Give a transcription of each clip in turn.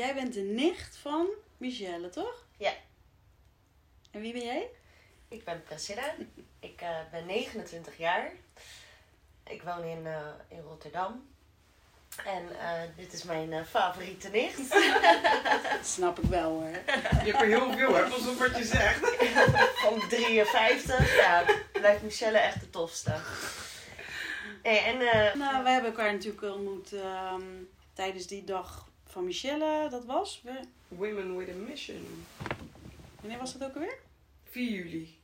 Jij bent de nicht van Michelle, toch? Ja. En wie ben jij? Ik ben Priscilla. Ik eh, ben 29 jaar. Ik woon in, eh, in Rotterdam. En eh, dit is mijn eh, favoriete nicht. Dat snap ik wel hoor. Je hebt er heel veel, hè, op wat je zegt. Van 53. Ja, blijft Michelle echt de tofste. Hey, en eh, Nou, we hebben elkaar natuurlijk ontmoet ehm, tijdens die dag van Michelle. Dat was, we- Women with a mission. wanneer was dat ook alweer? 4 juli.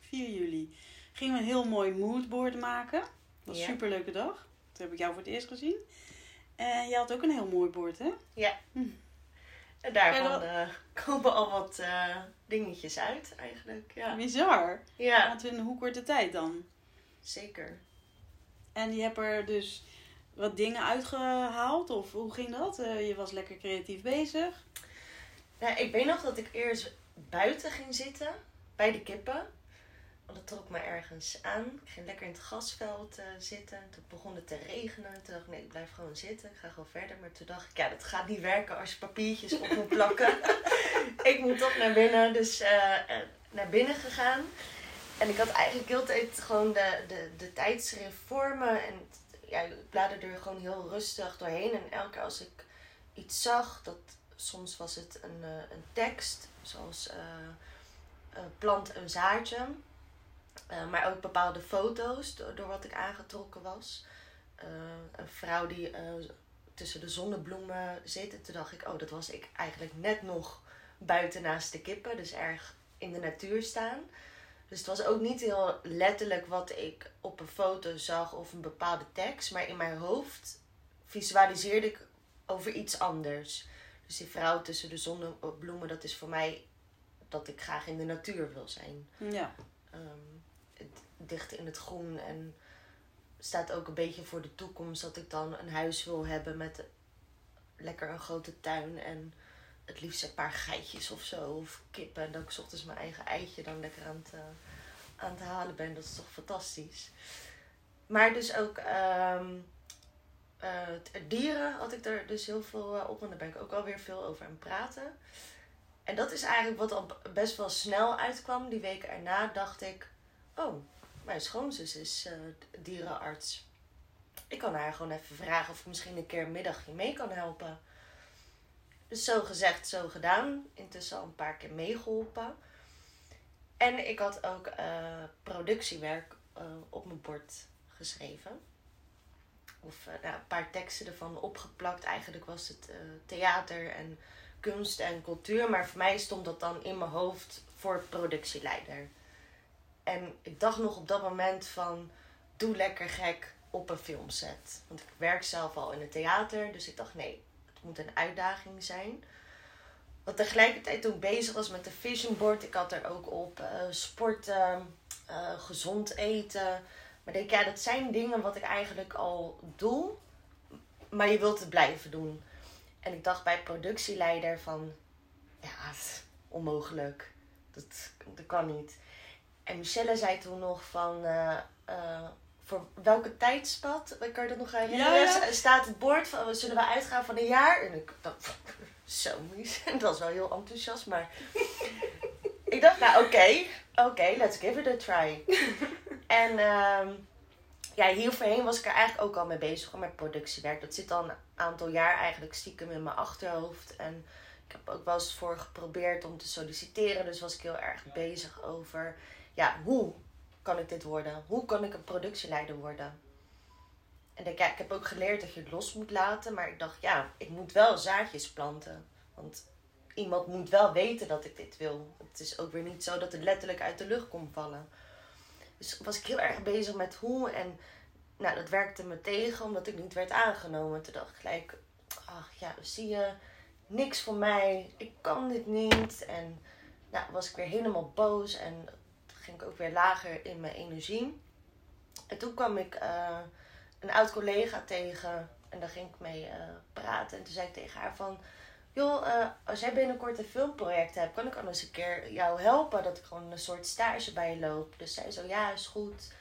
4 juli. Gingen we een heel mooi moodboard maken. Dat was een Ja. superleuke dag. Toen heb ik jou voor het eerst gezien. En jij had ook een heel mooi bord, hè? en daarvan Kan je eh, komen al wat eh, dingetjes uit eigenlijk. Ja, Bizar. ja Want in hoe korte tijd dan? zeker. En je hebt er dus wat dingen uitgehaald? Of hoe ging dat? Eh, je was lekker creatief bezig. Nou, ik weet nog dat ik eerst buiten ging zitten bij de kippen. Want dat trok me ergens aan. Ik ging lekker in het gasveld eh, zitten. Toen begon het te regenen. Toen dacht ik, nee, ik blijf gewoon zitten. Ik ga gewoon verder. Maar toen dacht ik, ja, dat gaat niet werken als je papiertjes op moet plakken. ik moet toch naar binnen. Dus eh, naar binnen gegaan. En ik had eigenlijk heel de tijd gewoon de, de, de tijdschrift. En ja, ik bladerde er gewoon heel rustig doorheen. En elke keer als ik iets zag, dat soms was het een, eh, een tekst, zoals eh, eh, plant een zaadje. Maar ook bepaalde foto's door, wat ik aangetrokken was. Een vrouw die tussen de zonnebloemen zit. En toen dacht ik, oh, dat was ik eigenlijk net nog buiten naast de kippen. Dus erg in de natuur staan. Dus het was ook niet heel letterlijk wat ik op een foto zag of een bepaalde tekst. Maar in mijn hoofd visualiseerde ik over iets anders. Dus die vrouw tussen de zonnebloemen, dat is voor mij dat ik graag in de natuur wil zijn. Ja. Ehm, het- dicht in het groen en staat ook een beetje voor de toekomst dat ik dan een huis wil hebben met lekker een grote tuin en het liefst een paar geitjes of zo of kippen en dat ik ochtends mijn eigen eitje dan lekker aan het, eh, aan het halen ben. Dat is toch fantastisch. Maar dus ook ehm, eh, t- dieren had ik er dus heel veel eh, op en daar ben ik ook alweer veel over aan praten. En dat is eigenlijk wat al best wel snel uitkwam. Die week erna dacht ik, oh, mijn schoonzus is eh, dierenarts. Ik kan haar gewoon even vragen of ik misschien een keer een middagje mee kan helpen. Dus zo gezegd, zo gedaan. Intussen al een paar keer meegeholpen. En ik had ook eh, productiewerk eh, op mijn bord geschreven. Of eh, nou, een paar teksten ervan opgeplakt. Eigenlijk was het theater en kunst en cultuur. Maar voor mij stond dat dan in mijn hoofd voor productieleider. En ik dacht nog op dat moment van, doe lekker gek op een filmset. Want ik werk zelf al in het theater, dus ik dacht nee, moet een uitdaging zijn. Wat tegelijkertijd toen ik bezig was met de vision board, ik had er ook op eh, sporten, eh, gezond eten. Maar denk, ja, dat zijn dingen wat ik eigenlijk al doe, maar je wilt het blijven doen. En ik dacht bij productieleider van, ja, onmogelijk. Dat, dat kan niet. En Michelle zei toen nog van, eh, voor welke tijdspad, kan je dat nog herinneren? Ja, ja. Staat het bord van, zullen we uitgaan van een jaar? En ik dacht, zo mies. Dat was wel heel enthousiast, maar ik dacht, nou oké, oké, let's give it a try. en ehm, ja, hier voorheen was ik er eigenlijk ook al mee bezig met productiewerk. Dat zit al een aantal jaar eigenlijk stiekem in mijn achterhoofd. En ik heb ook wel eens voor geprobeerd om te solliciteren. Dus was ik heel erg bezig over, ja, hoe kan ik dit worden? Hoe kan ik een productieleider worden? En ik heb ook geleerd dat je het los moet laten. Maar ik dacht, ja, ik moet wel zaadjes planten. Want iemand moet wel weten dat ik dit wil. Het is ook weer niet zo dat het letterlijk uit de lucht komt vallen. Dus was ik heel erg bezig met hoe. En nou, dat werkte me tegen omdat ik niet werd aangenomen. Toen dacht ik gelijk, ach ja, zie je, niks voor mij, ik kan dit niet. En nou, was ik weer helemaal boos en ging ik ook weer lager in mijn energie. En toen kwam ik eh, een oud collega tegen en daar ging ik mee eh, praten. En toen zei ik tegen haar van, joh, eh, als jij binnenkort een filmproject hebt, kan ik anders een keer jou helpen? Dat ik gewoon een soort stage bij je loop. Dus zij zo, ja, is goed.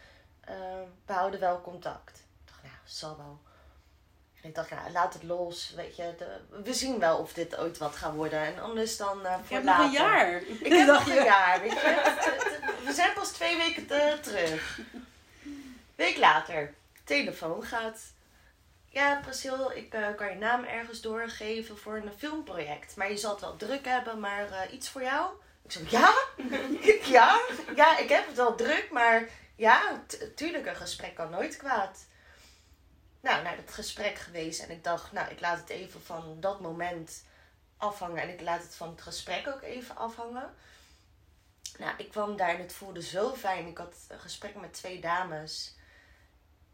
We houden wel contact. Ik dacht, nou, zal wel. Ik dacht, ja, laat het los. Weet je, de, we zien wel of dit ooit wat gaat worden. En anders dan uh, voor Ik heb later. nog een jaar. Ik heb nog een jaar, weet je. We zijn pas twee weken te- terug. Week later, telefoon gaat. Ja, Priscil, ik eh, kan je naam ergens doorgeven voor een filmproject. Maar je zal het wel druk hebben, maar eh, iets voor jou? Ik zo, ja? ja? Ja, ik heb het wel druk, maar ja, tuurlijk, een gesprek kan nooit kwaad. Nou, naar dat gesprek geweest en ik dacht, nou, ik laat het even van dat moment afhangen. En ik laat het van het gesprek ook even afhangen. Nou, ik kwam daar en het voelde zo fijn. Ik had een gesprek met twee dames.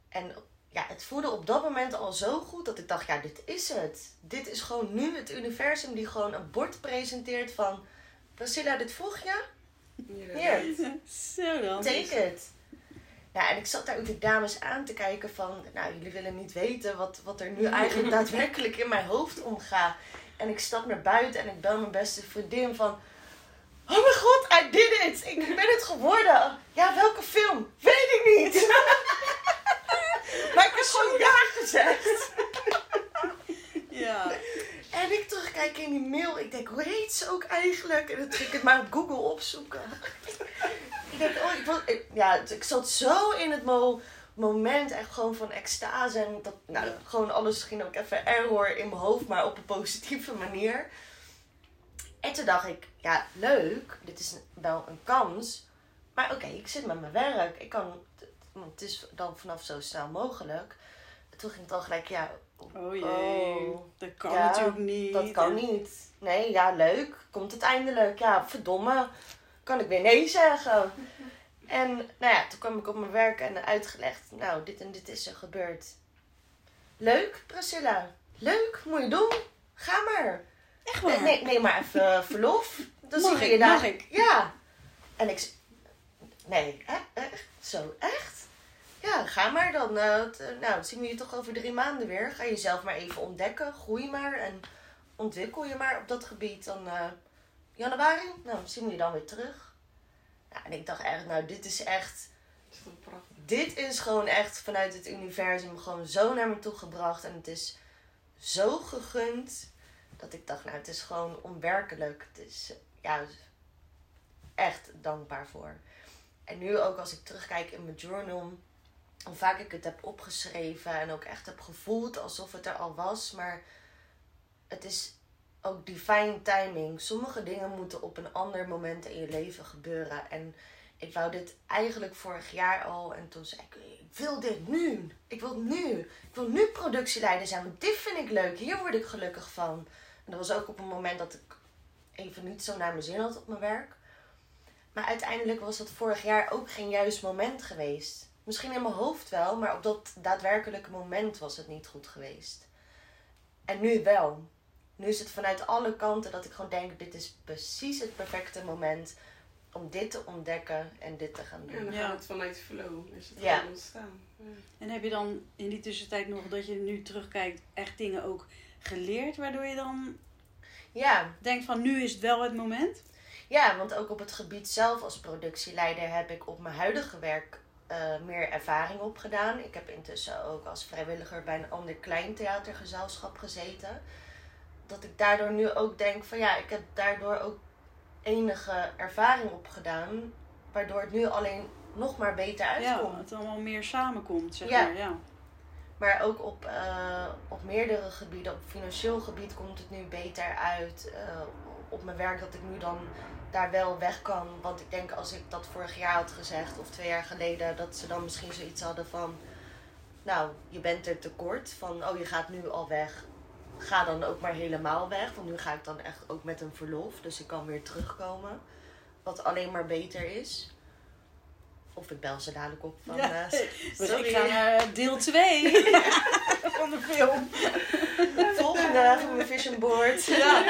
En ja, het voelde op dat moment al zo goed dat ik dacht, ja, dit is het. Dit is gewoon nu het universum die gewoon een bord presenteert van... Priscilla, dit vroeg je? Hier, Zo dan. take it. Ja, en ik zat daar ook de dames aan te kijken van... Nou, jullie willen niet weten wat, wat er nu eigenlijk daadwerkelijk in mijn hoofd omgaat. En ik stap naar buiten en ik bel mijn beste vriendin van... Oh mijn god, I did it! Ik ben het geworden! Ja, welke film? Weet ik niet! maar ik heb gewoon ja gezegd. Ja. En ik terugkijk in die mail. Ik denk, hoe heet ze ook eigenlijk? En dan druk ik het maar op Google opzoeken. ik denk, oh, ik, wil, ik- ja, ik zat zo in het mo moment echt gewoon van extase. En dat, nou, gewoon alles ging ook even error in mijn hoofd, maar op een positieve manier. En toen dacht ik, ja, leuk. Dit is wel een kans. Maar oké, ik zit met mijn werk. Ik kan, want het is dan vanaf zo snel mogelijk. Toen ging het al gelijk, ja, Oh jee. Oh. Dat kan Ja, natuurlijk niet. dat kan niet. Nee, ja, leuk. Komt het eindelijk. Ja, verdomme. Kan ik weer nee zeggen. En nou ja, toen kwam ik op mijn werk en uitgelegd. Nou, dit en dit is er gebeurd. Leuk, Priscilla. Leuk, moet je doen. Ga maar. Echt Nee, waar? nee, neem maar even verlof. Dan zie je ik? je daar. Mag ik? Ja. En ik... Nee, hè? echt? Zo, echt? Ja, ga maar dan. eh, t- nou, dan zien we je toch over drie maanden weer. Ga jezelf maar even ontdekken. Groei maar en ontwikkel je maar op dat gebied. Dan eh, januari, nou, zien we je dan weer terug. Ja, en ik dacht echt, nou, dit is echt... Is. Dit is gewoon echt vanuit het universum gewoon zo naar me toe gebracht. En het is zo gegund. Dat ik dacht, nou, het is gewoon onwerkelijk. Het is, eh, ja, echt dankbaar voor. En nu ook als ik terugkijk in mijn journal. Hoe vaak ik het heb opgeschreven. En ook echt heb gevoeld alsof het er al was. Maar het is ook divine timing. Sommige dingen moeten op een ander moment in je leven gebeuren. En ik wou dit eigenlijk vorig jaar al. En toen zei ik, ik wil dit nu. Ik wil nu. Ik wil nu productieleider zijn. Want dit vind ik leuk. Hier word ik gelukkig van. En dat was ook op een moment dat ik even niet zo naar mijn zin had op mijn werk. Maar uiteindelijk was dat vorig jaar ook geen juist moment geweest. Misschien in mijn hoofd wel, maar op dat daadwerkelijke moment was het niet goed geweest. En nu wel. Nu is het vanuit alle kanten dat ik gewoon denk: dit is precies het perfecte moment om dit te ontdekken en dit te gaan doen. dan Ja. gaat het vanuit flow. Is het Ja. ontstaan. Ja. En heb je dan in die tussentijd nog dat je nu terugkijkt echt dingen ook geleerd waardoor je dan Ja, denkt van nu is het wel het moment? Ja, want ook op het gebied zelf als productieleider heb ik op mijn huidige werk eh, meer ervaring opgedaan. Ik heb intussen ook als vrijwilliger bij een ander klein theatergezelschap gezeten. Dat ik daardoor nu ook denk van ja, ik heb daardoor ook enige ervaring opgedaan. Waardoor het nu alleen nog maar beter Ja, uitkomt. het allemaal meer samenkomt, zeg Ja. maar. Ja. Maar ook op, eh, op meerdere gebieden, op financieel gebied komt het nu beter uit. Eh, op mijn werk dat ik nu dan daar wel weg kan. Want ik denk als ik dat vorig jaar had gezegd of twee jaar geleden, dat ze dan misschien zoiets hadden van. Nou, je bent er tekort. Van, oh, je gaat nu al weg. Ga dan ook maar helemaal weg. Want nu ga ik dan echt ook met een verlof. Dus ik kan weer terugkomen. Wat alleen maar beter is. Of ik bel ze dadelijk op van... Ja. eh, Dus sorry. ik ga naar deel 2 van de film. Volgende op mijn vision board. Ja.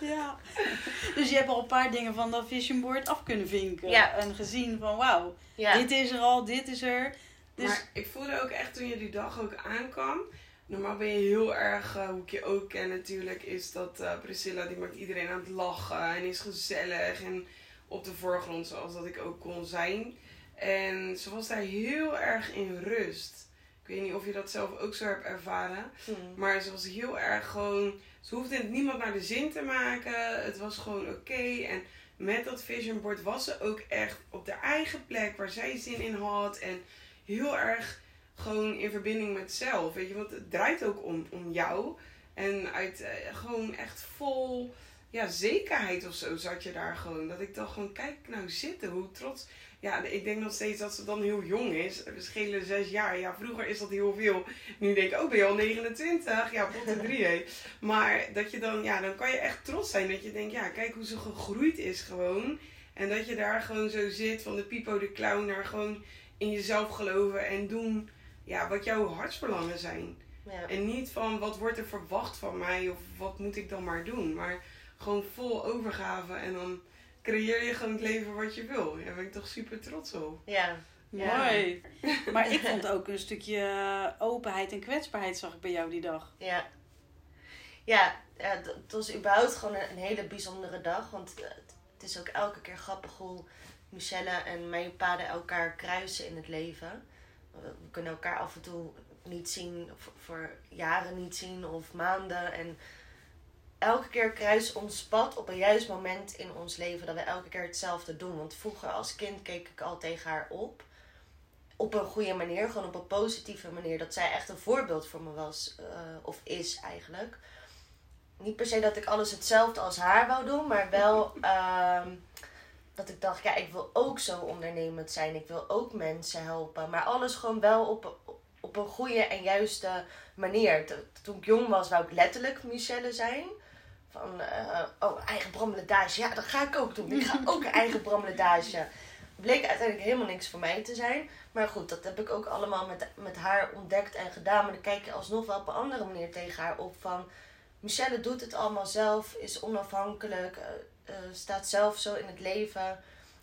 Ja. Dus je hebt al een paar dingen van dat vision board af kunnen vinken. Ja. En gezien van wauw, Ja. dit is er al, dit is er. Dus Maar ik voelde ook echt toen je die dag ook aankwam. Normaal ben je heel erg, eh, hoe ik je ook ken natuurlijk, is dat eh, Priscilla die maakt iedereen aan het lachen en is gezellig en op de voorgrond zoals dat ik ook kon zijn. En ze was daar heel erg in rust. Ik weet niet of je dat zelf ook zo hebt ervaren. Hm. Maar ze was heel erg gewoon. Ze hoefde het niemand naar de zin te maken. Het was gewoon oké. En met dat vision board was ze ook echt op de eigen plek waar zij zin in had. En heel erg gewoon in verbinding met zelf. Weet je, want het draait ook om, om jou. En uit eh, gewoon echt vol ja, zekerheid of zo zat je daar gewoon. Dat ik dacht gewoon, kijk nou zitten, hoe trots. Ja, ik denk nog steeds dat ze dan heel jong is. We schelen zes jaar. Ja, vroeger is dat heel veel. Nu denk ik, oh ben je al 29? Ja, potte drie hé. Maar dat je dan, ja, dan kan je echt trots zijn. Dat je denkt, ja, kijk hoe ze gegroeid is gewoon. En dat je daar gewoon zo zit van de Pipo de Clown naar gewoon in jezelf geloven en doen ja, wat jouw hartsbelangen zijn. Ja. En niet van wat wordt er verwacht van mij of wat moet ik dan maar doen. Maar gewoon vol overgave en dan creëer je gewoon het leven wat je wil. Daar ben ik toch super trots op. ja. Ja. mooi. Maar ik vond ook een stukje openheid en kwetsbaarheid zag ik bij jou die dag. Ja. Ja, het was überhaupt gewoon een, hele bijzondere dag. Want eh, het is ook elke keer grappig hoe Michelle en mijn paden elkaar kruisen in het leven. We we kunnen elkaar af en toe niet zien, voor jaren niet zien of maanden. En elke keer kruist ons pad op een juist moment in ons leven dat we elke keer hetzelfde doen. Want vroeger als kind keek ik al tegen haar op. Op een goede manier, gewoon op een positieve manier. Dat zij echt een voorbeeld voor me was, eh, of is eigenlijk. Niet per se dat ik alles hetzelfde als haar wou doen, maar wel ehm, dat ik dacht, ja, ik wil ook zo ondernemend zijn. Ik wil ook mensen helpen. Maar alles gewoon wel op, op een goede en juiste manier. To- Toen ik jong was, wou ik letterlijk Michelle zijn. Van, eh, oh, eigen brammeladage. Ja, dat ga ik ook doen. Ik ga ook eigen brammeladage. Bleek uiteindelijk helemaal niks voor mij te zijn. Maar goed, dat heb ik ook allemaal met, met haar ontdekt en gedaan. Maar dan kijk je alsnog wel op een andere manier tegen haar op. Van, Michelle doet het allemaal zelf, is onafhankelijk, eh, eh, staat zelf zo in het leven.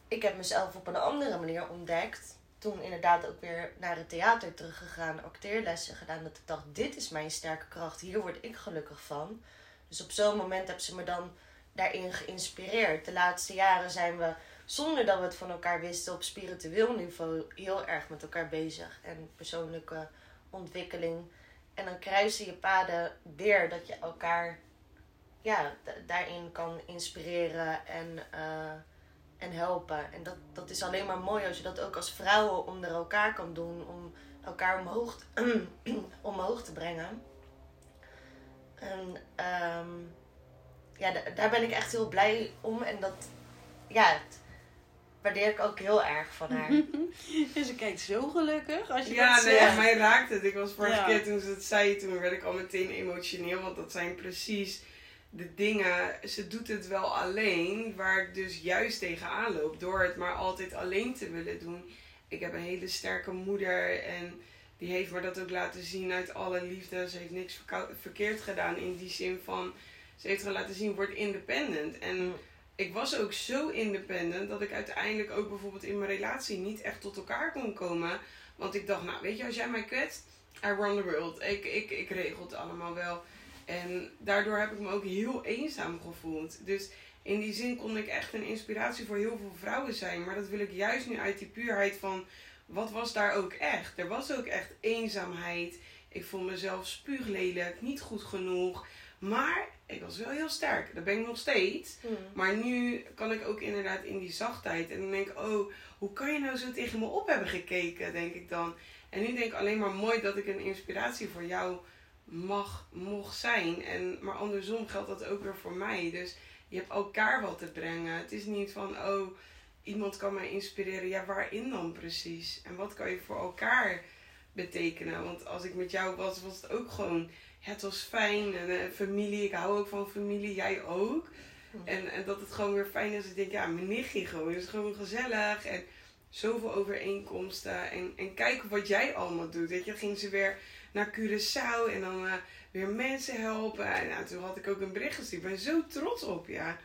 Ik heb mezelf op een andere manier ontdekt. Toen inderdaad ook weer naar het theater teruggegaan, acteerlessen gedaan. Dat ik dacht, dit is mijn sterke kracht, hier word ik gelukkig van. Dus op zo'n moment heb ze me dan daarin geïnspireerd. De laatste jaren zijn we, zonder dat we het van elkaar wisten, op spiritueel niveau heel erg met elkaar bezig. En persoonlijke ontwikkeling. En dan kruisen je paden weer dat je elkaar ja, da- daarin kan inspireren en, eh, en helpen. En dat, dat is alleen maar mooi als je dat ook als vrouwen onder elkaar kan doen. Om elkaar omhoog, omhoog te brengen. En ehm, ja, da- daar ben ik echt heel blij om. En dat, ja, dat waardeer ik ook heel erg van haar. En ze kijkt zo gelukkig als je Ja, dat zegt. ja, mij raakt het. Ik was vorige Ja. keer toen ze het zei, toen werd ik al meteen emotioneel. Want dat zijn precies de dingen. Ze doet het wel alleen, waar ik dus juist tegenaan loop. Door het maar altijd alleen te willen doen. Ik heb een hele sterke moeder en die heeft me dat ook laten zien uit alle liefde. Ze heeft niks verkeerd gedaan in die zin van... Ze heeft gewoon laten zien, word independent. En ik was ook zo independent dat ik uiteindelijk ook bijvoorbeeld in mijn relatie niet echt tot elkaar kon komen. Want ik dacht, nou weet je, als jij mij kwetst, I run the world. Ik, ik, ik regel het allemaal wel. En daardoor heb ik me ook heel eenzaam gevoeld. Dus in die zin kon ik echt een inspiratie voor heel veel vrouwen zijn. Maar dat wil ik juist nu uit die puurheid van, wat was daar ook echt? Er was ook echt eenzaamheid. Ik vond mezelf spuuglelijk, niet goed genoeg. Maar ik was wel heel sterk. Dat ben ik nog steeds. Mm. Maar nu kan ik ook inderdaad in die zachtheid. En dan denk ik, oh, hoe kan je nou zo tegen me op hebben gekeken, denk ik dan. En nu denk ik alleen maar mooi dat ik een inspiratie voor jou mag, mocht zijn. En, maar andersom geldt dat ook weer voor mij. Dus je hebt elkaar wat te brengen. Het is niet van, oh, iemand kan mij inspireren. Ja, waarin dan precies? En wat kan je voor elkaar betekenen? Want als ik met jou was, was het ook gewoon, het was fijn. En eh, familie, ik hou ook van familie, jij ook. En, en dat het gewoon weer fijn is. Ik denk, ja, mijn nichtje gewoon is gewoon gezellig. En zoveel overeenkomsten. En, en kijk wat jij allemaal doet. Weet je, dan ging ze weer naar Curaçao en dan eh, weer mensen helpen. En nou, toen had ik ook een bericht gestuurd. Ik ben zo trots op, ja.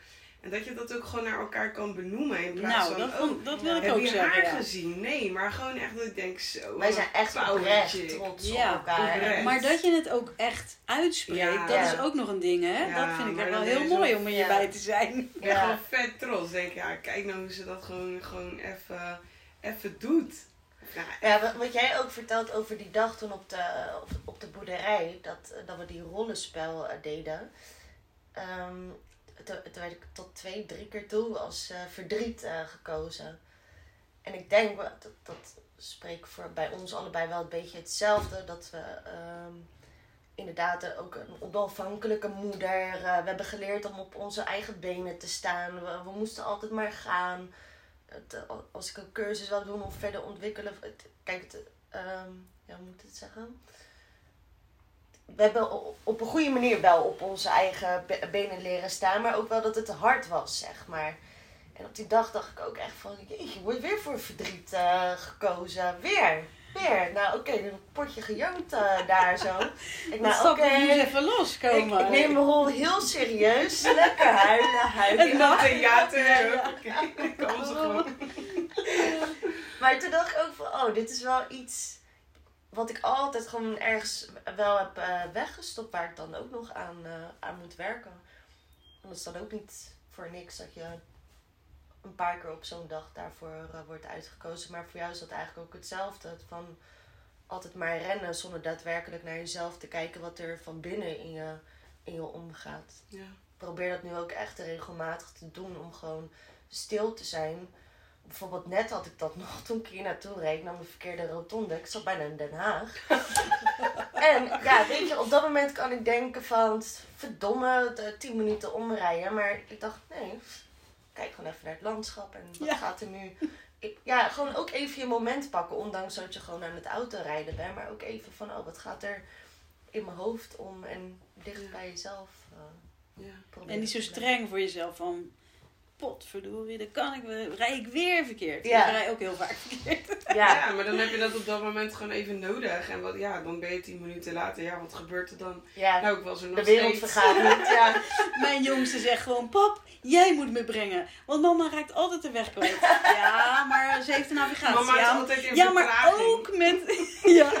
En dat je dat ook gewoon naar elkaar kan benoemen. In plaats Nou, van, dat, oh, dat wil ik heb ook je zeggen. haar ja. gezien? Nee, maar gewoon echt dat ik denk zo. Wij zijn een echt oprecht trots Ja, op elkaar. oprecht. Maar dat je het ook echt uitspreekt, Ja. dat Ja. is ook nog een ding, hè? Ja, dat vind ik echt wel heel je mooi zo- om Ja. hierbij te zijn. Ik ben Ja. gewoon vet trots. Denk, ja, kijk nou hoe ze dat gewoon, gewoon even, even doet. Ja, Ja, wat, wat jij ook vertelt over die dag toen op de, op, op de boerderij, dat, dat we die rollenspel eh, deden. Ehm, toen, ik tot twee, drie keer toe als eh, verdriet eh, gekozen. En ik denk, dat, dat spreekt voor bij ons allebei wel een beetje hetzelfde. Dat we ehm, inderdaad ook een onafhankelijke moeder. eh, we hebben geleerd om op onze eigen benen te staan. We, we moesten altijd maar gaan. Als ik een cursus wil doen of verder ontwikkelen. Kijk, het, ehm, ja, hoe moet ik het zeggen? We hebben op een goede manier wel op onze eigen be- benen leren staan. Maar ook wel dat het hard was, zeg maar. En op die dag dacht ik ook echt van... Jeetje, wordt weer voor verdriet eh, gekozen. Weer. Weer. Nou, oké, een potje gejankt eh, daar zo. Ik, Nou, oké. nu eens even Ik, loskomen. ik neem mijn rol heel serieus. Lekker huilen, huilen. het theater. Ja, ja. Oké, ik ze gewoon. Maar toen dacht ik ook van, oh, dit is wel iets wat ik altijd gewoon ergens wel heb eh, weggestopt, waar ik dan ook nog aan, eh, aan moet werken. En dat is dan ook niet voor niks dat je een paar keer op zo'n dag daarvoor eh, wordt uitgekozen. Maar voor jou is dat eigenlijk ook hetzelfde. Het van altijd maar rennen zonder daadwerkelijk naar jezelf te kijken wat er van binnen in je, in je omgaat Ja. probeer dat nu ook echt regelmatig te doen om gewoon stil te zijn. Bijvoorbeeld net had ik dat nog toen ik hier naartoe reed naar mijn verkeerde rotonde. Ik zat bijna in Den Haag. en ja, weet je, op dat moment kan ik denken van verdomme, de 10 minuten omrijden. Maar ik dacht, nee, kijk gewoon even naar het landschap en wat Ja. gaat er nu. Ik, ja, gewoon ook even je moment pakken, ondanks dat je gewoon aan het autorijden bent. Maar ook even van, oh, wat gaat er in mijn hoofd om en dicht bij jezelf. eh, Ja. En niet zo streng voor jezelf van... Potverdorie, dan kan ik weer, rij ik weer verkeerd. Ja. Ik rij ook heel vaak verkeerd. Ja, Ja, maar dan heb je dat op dat moment gewoon even nodig. En wat, ja, dan ben je tien minuten later. Ja, wat gebeurt er dan? ja. Nou, ik was er nog de wereld steeds. vergaat niet. Ja. Mijn jongste zegt gewoon, pap, jij moet me brengen. Want mama raakt altijd de weg kwijt. Ja, maar ze heeft een navigatie. Mama is ja, altijd in ja, maar ook met... Ja,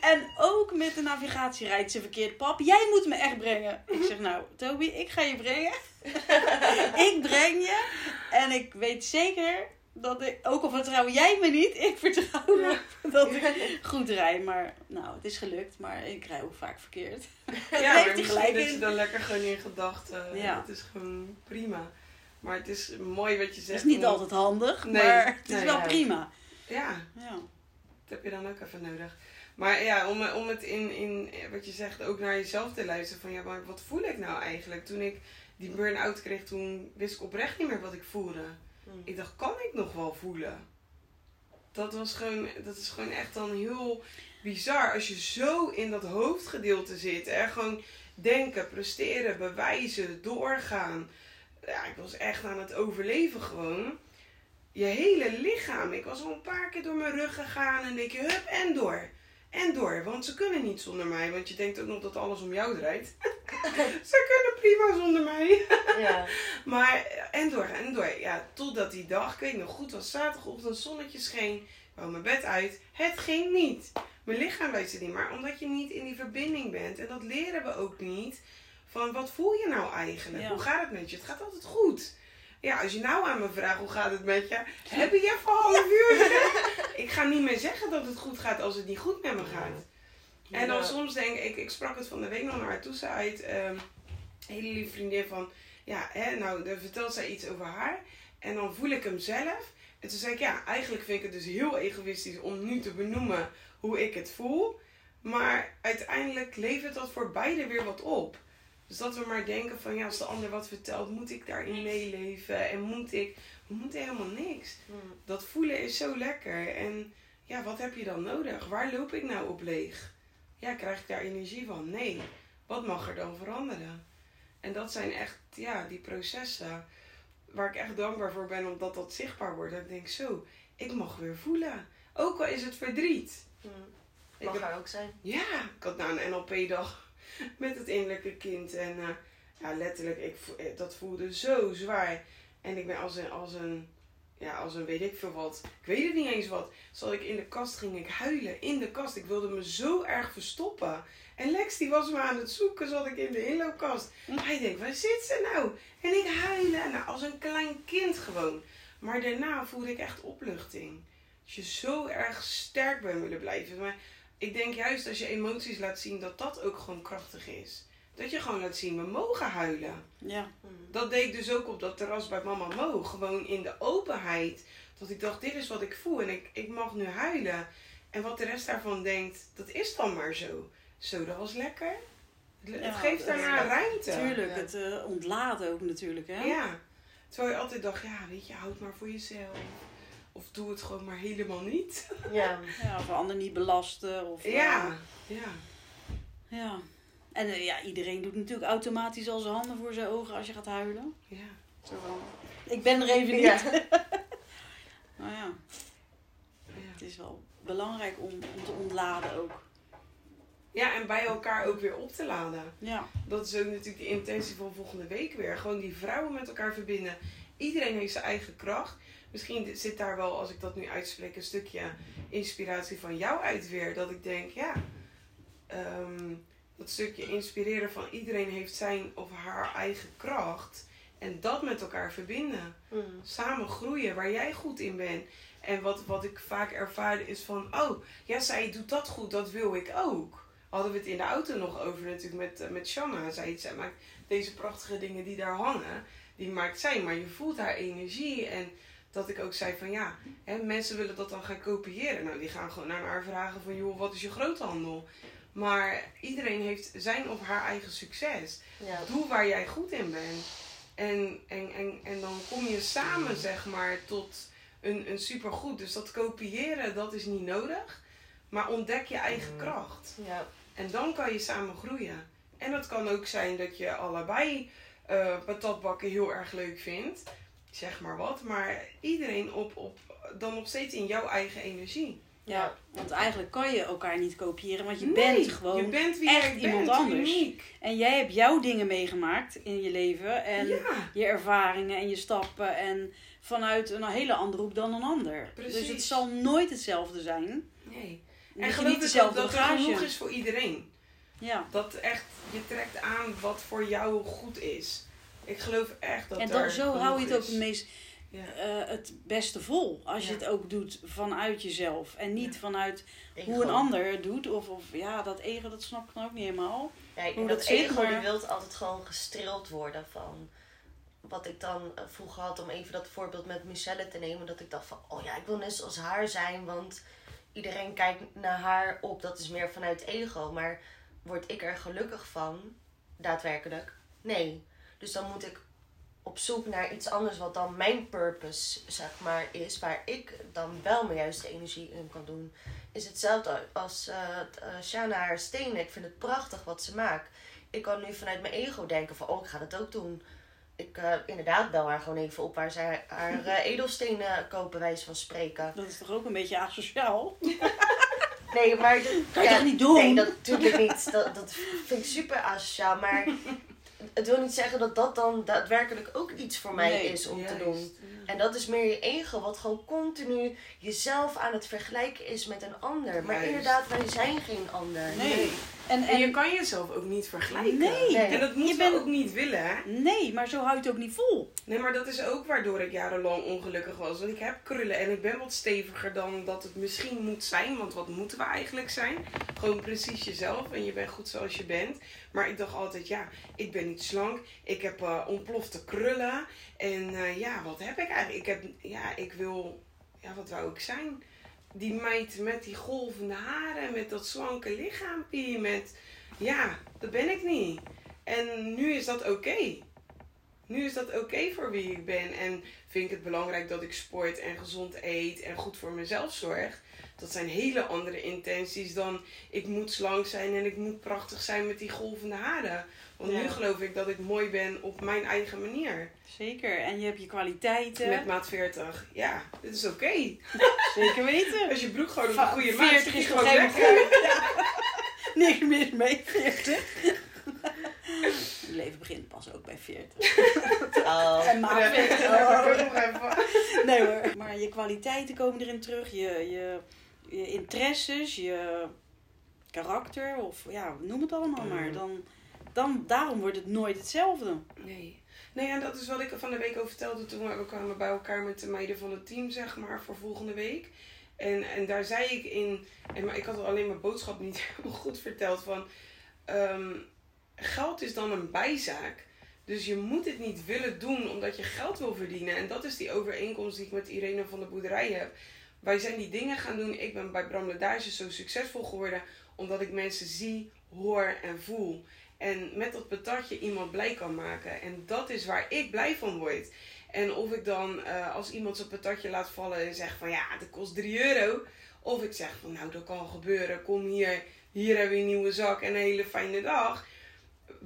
en ook met de navigatie rijdt ze verkeerd. Pap, jij moet me echt brengen. Ik zeg, nou, Toby, ik ga je brengen. ik breng je. En ik weet zeker dat ik, ook al vertrouw jij me niet, ik vertrouw dat ik goed rij. Maar, nou, het is gelukt, maar ik rij ook vaak verkeerd. Ja, maar misschien gelijk dat je dan lekker gewoon in gedachten. Ja. Het is gewoon prima. Maar het is mooi wat je Het zegt. is niet om- altijd handig, Nee, maar het is nee, wel ja. prima. Ja, Ja. dat heb je dan ook even nodig. Maar ja, om, om het in, in wat je zegt ook naar jezelf te luisteren. Van ja, maar wat voel ik nou eigenlijk? Toen ik die burn-out kreeg, toen wist ik oprecht niet meer wat ik voelde. Hmm. Ik dacht, kan ik nog wel voelen? Dat, was gewoon, dat is gewoon echt dan heel bizar. Als je zo in dat hoofdgedeelte zit. Hè? Gewoon denken, presteren, bewijzen, doorgaan. Ja, ik was echt aan het overleven gewoon. Je hele lichaam. Ik was al een paar keer door mijn rug gegaan. En denk je, hup, en door. En door. Want ze kunnen niet zonder mij. Want je denkt ook nog dat alles om jou draait. ze kunnen prima zonder mij. Ja. Maar en door en door. Ja, totdat die dag, ik weet nog goed, was zaterdagochtend, zonnetje scheen. Ik wou mijn bed uit. Het ging niet. Mijn lichaam luistert niet. Maar omdat je niet in die verbinding bent. En dat leren we ook niet. Van wat voel je nou eigenlijk? Ja. Hoe gaat het met je? Het gaat altijd goed. Ja, als je nou aan me vraagt hoe gaat het met je? Heb je even een half uur? ik ga niet meer zeggen dat het goed gaat als het niet goed met me gaat. En dan soms denk ik, ik sprak het van de week nog naar. Ze uit, een hele lieve vriendin van, ja, hè, nou, dan vertelt zij iets over haar. En dan voel ik hem zelf. En toen zei ik, ja, eigenlijk vind ik het dus heel egoïstisch om nu te benoemen hoe ik het voel. Maar uiteindelijk levert dat voor beide weer wat op. Dus dat we maar denken van, ja, als de ander wat vertelt, moet ik daarin meeleven? En moet ik, we moeten helemaal niks Hmm. dat voelen is zo lekker. En ja, wat heb je dan nodig? Waar loop ik nou op leeg? Ja, krijg ik daar energie van? Nee. Wat mag er dan veranderen? En dat zijn echt, ja, die processen waar ik echt dankbaar voor ben omdat dat zichtbaar wordt. Dat ik denk, zo, ik mag weer voelen. Ook al is het verdriet. Hm. Ik Mag heb- er ook zijn. ja, ik had nou een NLP-dag met het innerlijke kind. En eh, ja, letterlijk, ik, eh, dat voelde zo zwaar. En ik ben als een, als een, ja, als een weet ik veel wat. Ik weet het niet eens wat. Zat ik in de kast, ging ik huilen. In de kast. Ik wilde me zo erg verstoppen. En Lex die was me aan het zoeken, zat ik in de inloopkast. Hij denkt, waar zit ze nou? En ik huilen. Nou, als een klein kind gewoon. Maar daarna voelde ik echt opluchting. Dat je zo erg sterk bent willen blijven. Maar ik denk juist als je emoties laat zien, dat dat ook gewoon krachtig is. Dat je gewoon laat zien, we mogen huilen. Ja. Dat deed ik dus ook op dat terras bij Mama Mo. Gewoon in de openheid. Dat ik dacht, dit is wat ik voel en ik, ik mag nu huilen. En wat de rest daarvan denkt, dat is dan maar zo. Zo, dat was lekker. Het, Ja, geeft dat- daarna ja. ruimte. Tuurlijk, Ja. het eh, ontlaat ook natuurlijk, hè? Ja. Terwijl je altijd dacht, ja, weet je, houd maar voor jezelf. Of doe het gewoon maar helemaal niet. Ja. Ja, of anderen niet belasten. Of, eh, Ja, ja. ja. En eh, ja, iedereen doet natuurlijk automatisch al zijn handen voor zijn ogen als je gaat huilen. ja. Zo van, ik ben er even niet. Ja. Nou ja, ja. het is wel belangrijk om, om te ontladen ook. Ja, en bij elkaar ook weer op te laden. Ja, Dat is ook natuurlijk de intentie van volgende week weer. Gewoon die vrouwen met elkaar verbinden. Iedereen heeft zijn eigen kracht. Misschien zit daar wel, als ik dat nu uitspreek, een stukje inspiratie van jou uit weer. Dat ik denk, ja, ehm, dat stukje inspireren van iedereen heeft zijn of haar eigen kracht. En dat met elkaar verbinden. Hm. Samen groeien waar jij goed in bent. En wat, wat ik vaak ervaarde is van, oh, ja, zij doet dat goed, dat wil ik ook. Hadden we het in de auto nog over natuurlijk met, eh, met Shanna. Zij, zij maakt deze prachtige dingen die daar hangen, die maakt zij. Maar je voelt haar energie en dat ik ook zei van ja, hè, mensen willen dat dan gaan kopiëren. Nou, die gaan gewoon naar haar vragen van joh, wat is je groothandel? Maar iedereen heeft zijn of haar eigen succes. Ja. Doe waar jij goed in bent. En, en, en, en dan kom je samen, zeg maar, tot een, een supergoed. Dus dat kopiëren, dat is niet nodig. Maar ontdek je eigen kracht. Ja. En dan kan je samen groeien. En dat kan ook zijn dat je allebei eh patatbakken heel erg leuk vindt. Zeg maar wat. Maar iedereen op, op, dan nog steeds in jouw eigen energie. ja, want eigenlijk kan je elkaar niet kopiëren, want je Nee, bent gewoon je bent wie echt iemand bent, anders. uniek. En jij hebt jouw dingen meegemaakt in je leven en Ja. je ervaringen en je stappen en vanuit een hele andere hoek dan een ander. Precies. Dus het zal nooit hetzelfde zijn. Nee. En geloof niet ik ook dezelfde dat bagage. genoeg is voor iedereen. Ja. Dat echt, je trekt aan wat voor jou goed is. Ik geloof echt dat En er dan, zo hou je het ook het meest Ja. eh, het beste vol. Als je het ook doet vanuit jezelf. En niet vanuit Ego. hoe een ander het doet. Of, of ja, dat ego, dat snap ik dan ook niet helemaal. Ja, hoe dat dat zit, ego maar- die wilt altijd gewoon gestreeld worden van wat ik dan eh, vroeger had om even dat voorbeeld met Michelle te nemen. Dat ik dacht van, oh ja, ik wil net zoals haar zijn, want iedereen kijkt naar haar op. Dat is meer vanuit ego. Maar word ik er gelukkig van, daadwerkelijk? Nee. Dus dan moet ik op zoek naar iets anders wat dan mijn purpose, zeg maar, is. Waar ik dan wel mijn juiste energie in kan doen. Is hetzelfde als uh, Shana haar stenen. Ik vind het prachtig wat ze maakt. Ik kan nu vanuit mijn ego denken van, oh, ik ga dat ook doen. Ik eh, inderdaad bel haar gewoon even op waar zij haar edelstenen kopen, wijze van spreken. Dat is toch ook een beetje asociaal? Nee, maar... Kan je ja, toch niet doen? Nee, dat natuurlijk niet. Dat, dat vind ik super asociaal. Maar het wil niet zeggen dat dat dan daadwerkelijk ook iets voor mij Nee, is om te doen. En dat is meer je ego, wat gewoon continu jezelf aan het vergelijken is met een ander. Maar Juist. inderdaad, wij zijn geen ander. Nee. En, En je kan jezelf ook niet vergelijken. Nee. Nee. En dat Je moeten bent- we ook niet willen, hè? nee, maar zo hou je het ook niet vol. Nee, maar dat is ook waardoor ik jarenlang ongelukkig was. Want ik heb krullen en ik ben wat steviger dan dat het misschien moet zijn. Want wat moeten we eigenlijk zijn? Gewoon precies jezelf en je bent goed zoals je bent. Maar ik dacht altijd, ja, ik ben niet slank. Ik heb eh, ontplofte krullen. En eh, ja, wat heb ik eigenlijk? Ik heb, ja, ik wil, ja, wat wou ik zijn? Die meid met die golvende haren, met dat slanke lichaampie, met, ja, dat ben ik niet. En nu is dat oké. Nu is dat oké voor wie ik ben. En vind ik het belangrijk dat ik sport en gezond eet en goed voor mezelf zorg. Dat zijn hele andere intenties dan ik moet slank zijn en ik moet prachtig zijn met die golvende haren. Want Ja. nu geloof ik dat ik mooi ben op mijn eigen manier. Zeker. En je hebt je kwaliteiten. Met maat 40. Ja, dit is oké. Zeker weten. Als je broek gewoon op een goede maat 40 zit, je is gewoon lekker. Niks mis mee, 40. Het leven begint pas ook bij 40. Oh. En maat Ja, 40. dat heb ik Oh. ook nog even. Nee hoor. Maar je kwaliteiten komen erin terug. Je, je, je interesses, je karakter. Of ja, noem het allemaal maar. Dan, dan, daarom wordt het nooit hetzelfde. Nee. Nee, en dat is wat ik van de week over vertelde toen we kwamen bij elkaar met de meiden van het team, zeg maar, voor volgende week. En, en daar zei ik in, en, maar ik had alleen mijn boodschap niet helemaal goed verteld, van ehm, geld is dan een bijzaak. Dus je moet het niet willen doen omdat je geld wil verdienen. En dat is die overeenkomst die ik met Irene van de boerderij heb. Wij zijn die dingen gaan doen. Ik ben bij Bram zo succesvol geworden omdat ik mensen zie, hoor en voel. En met dat patatje iemand blij kan maken. En dat is waar ik blij van word. En of ik dan eh, als iemand zijn patatje laat vallen en zeg van ja, dat kost 3 euro. Of ik zeg van nou, dat kan gebeuren. Kom hier, hier hebben we een nieuwe zak en een hele fijne dag.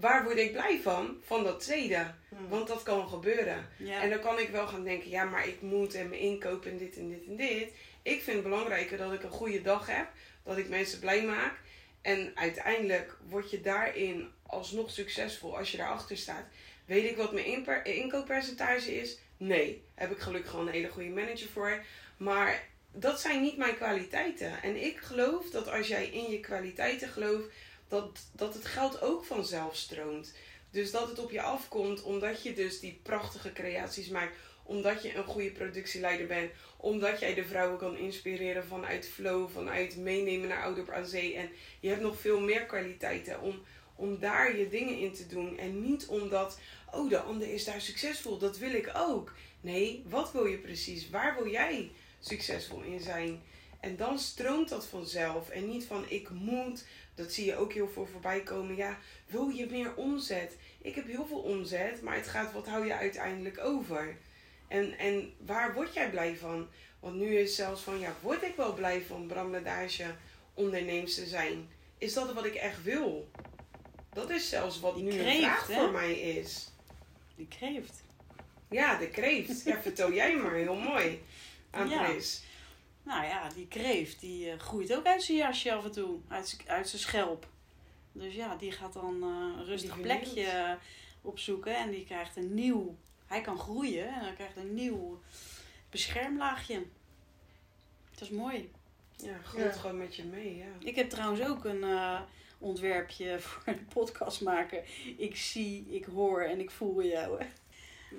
Waar word ik blij van? Van dat tweede. Want dat kan gebeuren. Ja. En dan kan ik wel gaan denken, ja, maar ik moet en mijn inkoop en dit en dit en dit. Ik vind het belangrijker dat ik een goede dag heb. Dat ik mensen blij maak. En uiteindelijk word je daarin alsnog succesvol als je daarachter staat. Weet ik wat mijn inkooppercentage is? Nee. Heb ik gelukkig gewoon een hele goede manager voor. Maar dat zijn niet mijn kwaliteiten. En ik geloof dat als jij in je kwaliteiten gelooft, dat, dat het geld ook vanzelf stroomt. Dus dat het op je afkomt omdat je dus die prachtige creaties maakt. Omdat je een goede productieleider bent. Omdat jij de vrouwen kan inspireren vanuit flow, vanuit meenemen naar Oudorp aan Zee. En je hebt nog veel meer kwaliteiten om, om daar je dingen in te doen. En niet omdat, oh de ander is daar succesvol, dat wil ik ook. Nee, wat wil je precies? Waar wil jij succesvol in zijn? En dan stroomt dat vanzelf. En niet van ik moet. Dat zie je ook heel veel voorbij komen. Ja, wil je meer omzet? Ik heb heel veel omzet, maar het gaat wat hou je uiteindelijk over? En, en waar word jij blij van? Want nu is zelfs van, ja, word ik wel blij van Bram Ledage onderneems te zijn? Is dat wat ik echt wil? Dat is zelfs wat Die nu een kreeft, vraag hè? voor mij is. Die kreeft. Ja, de kreeft. Ja, vertel jij maar. Heel mooi. Aan Ja. Chris. Nou ja, die kreeft die eh, groeit ook uit zijn jasje af en toe. Uit, uit zijn schelp. Dus ja, die gaat dan eh, een rustig plekje opzoeken. En die krijgt een nieuw... Hij kan groeien en hij krijgt een nieuw beschermlaagje. Dat is mooi. Ja, groeit Ja. gewoon met je mee, ja. Ik heb trouwens ook een eh, ontwerpje voor de podcast maken. Ik zie, ik hoor en ik voel jou.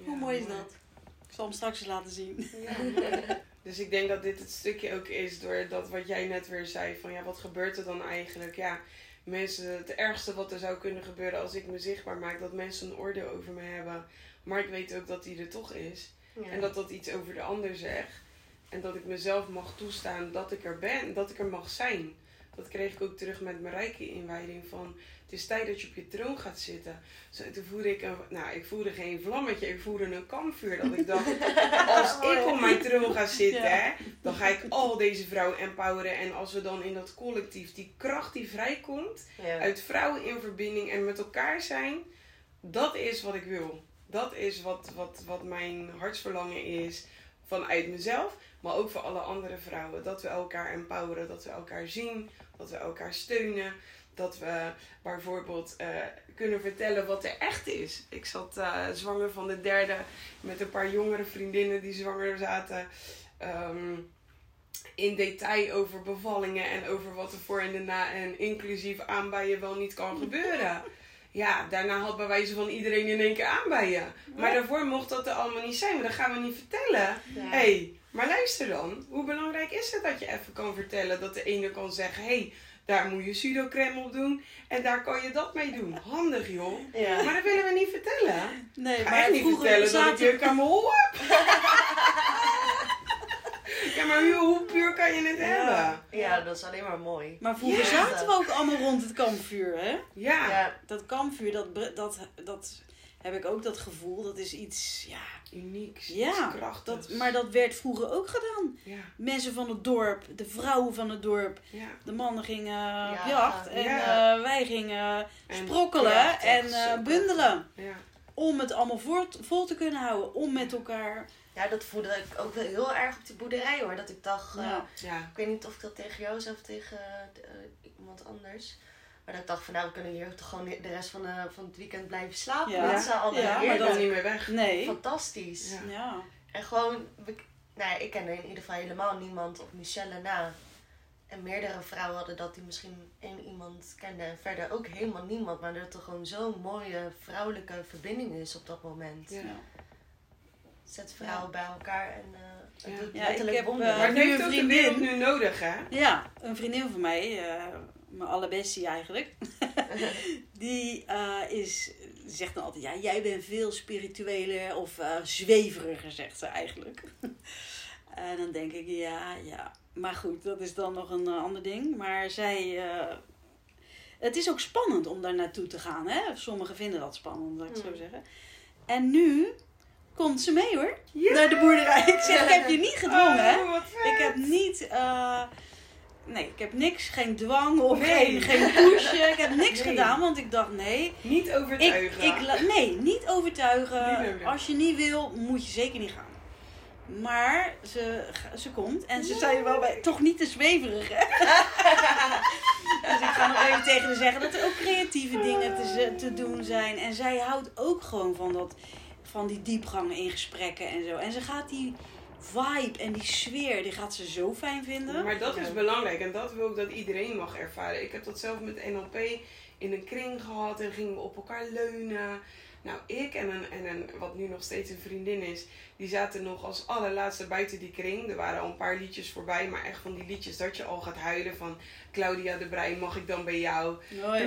Hoe mooi is dat? Ik zal hem straks eens laten zien. Ja. Dus ik denk dat dit het stukje ook is door dat wat jij net weer zei van ja, wat gebeurt er dan eigenlijk? Ja, mensen, het ergste wat er zou kunnen gebeuren als ik me zichtbaar maak, dat mensen een oordeel over me hebben. Maar ik weet ook dat die er toch is. Ja. En dat dat iets over de ander zegt. En dat ik mezelf mag toestaan dat ik er ben, dat ik er mag zijn. Dat kreeg ik ook terug met mijn rijke inwijding van het is tijd dat je op je troon gaat zitten. Zo, toen voelde ik een, nou ik voelde geen vlammetje, ik voelde een kampvuur. Dat ik dacht, als ik op mijn troon ga zitten, Ja. hè, dan ga ik al deze vrouwen empoweren. En als we dan in dat collectief, die kracht die vrijkomt, Ja. uit vrouwen in verbinding en met elkaar zijn, dat is wat ik wil. Dat is wat, wat, wat mijn hartsverlangen is vanuit mezelf, maar ook voor alle andere vrouwen. Dat we elkaar empoweren, dat we elkaar zien, dat we elkaar steunen. Dat we bijvoorbeeld eh, kunnen vertellen wat er echt is. Ik zat eh, zwanger van de derde met een paar jongere vriendinnen die zwanger zaten. ehm, in detail over bevallingen en over wat er voor en daarna en inclusief aanbijen wel niet kan gebeuren. Ja, daarna had bij wijze van iedereen in één keer aanbijen. Maar daarvoor mocht dat er allemaal niet zijn, maar dat gaan we niet vertellen. Ja. Hey, maar luister dan. Hoe belangrijk is het dat je even kan vertellen dat de ene kan zeggen: hé, hey, daar moet je pseudocreme op doen en daar kan je dat mee doen. Handig joh. Ja. Maar dat willen we niet vertellen. Nee, ga maar niet vertellen dat ik je aan mijn hol heb. ja, maar hoe, kan je het Ja. hebben? ja, dat is alleen maar mooi. Maar vroeger Ja. zaten we ook allemaal rond het kampvuur, hè? Ja. Ja, Dat kampvuur, dat, dat, dat heb ik ook dat gevoel. Dat is iets, ja, Unieks, Ja, iets krachtigs. dat, maar dat werd vroeger ook gedaan. Ja, Mensen van het dorp, de vrouwen van het dorp, ja. de mannen gingen op Ja, jacht en ja. eh, wij gingen En sprokkelen krachtig, en eh, bundelen. Ja. Om het allemaal vol te kunnen houden, om met elkaar. Ja, dat voelde ik ook wel heel erg op die boerderij hoor. Dat ik dacht, eh, Ja. ja. ik weet niet of ik dat tegen jou zei of tegen eh, iemand anders. Maar dat ik dacht van nou, we kunnen hier toch gewoon de rest van, de, van het weekend blijven slapen Ja. met z'n allen. Ja, maar dan niet meer weg. Nee. Fantastisch. Ja. Ja. En gewoon, we- nou ja, ik kende in ieder geval helemaal niemand op Michelle na. En meerdere vrouwen hadden dat die misschien één iemand kenden. En verder ook helemaal niemand. Maar dat er gewoon zo'n mooie vrouwelijke verbinding is op dat moment. Ja. Zet vrouwen bij elkaar en eh het Ja. doet Ja, ik letterlijk heb, wonderen. eh, Maar het nu heeft een ook de vriendin. wereld nu nodig, hè? Ja, een vriendin van mij, eh, mijn allerbestie eigenlijk, die eh, is, zegt dan altijd, ja, jij bent veel spiritueler of eh, zweveriger, zegt ze eigenlijk. en dan denk ik, ja, ja. Maar goed, dat is dan nog een ander ding. Maar zij, eh, het is ook spannend om daar naartoe te gaan, hè. Sommigen vinden dat spannend, laat ik het zo Mm. zeggen. En nu komt ze mee hoor, naar de boerderij. Ik zeg, ik heb je niet gedwongen. Oh. Ik heb niet. eh, nee, ik heb niks. Geen dwang of Nee. geen, geen pushen. Ik heb niks Nee. gedaan, want ik dacht nee. Niet Ik, overtuigen. ik, la- nee, niet overtuigen. Niet. Als je niet wil, moet je zeker niet gaan. Maar ze, ze komt en ze zei wel bij, toch niet te zweverig, hè? dus ik ga nog even tegen haar zeggen dat er ook creatieve dingen te, te doen zijn. En zij houdt ook gewoon van, dat, van die diepgangen in gesprekken en zo. En ze gaat die vibe en die sfeer, die gaat ze zo fijn vinden. Maar dat is belangrijk en dat wil ik dat iedereen mag ervaren. Ik heb dat zelf met NLP in een kring gehad en gingen we op elkaar leunen. Nou, ik en een, en een, wat nu nog steeds een vriendin is, die zaten nog als allerlaatste buiten die kring. Er waren al een paar liedjes voorbij, maar echt van die liedjes dat je al gaat huilen van Claudia de Breij, mag ik dan bij jou? Oh, ja.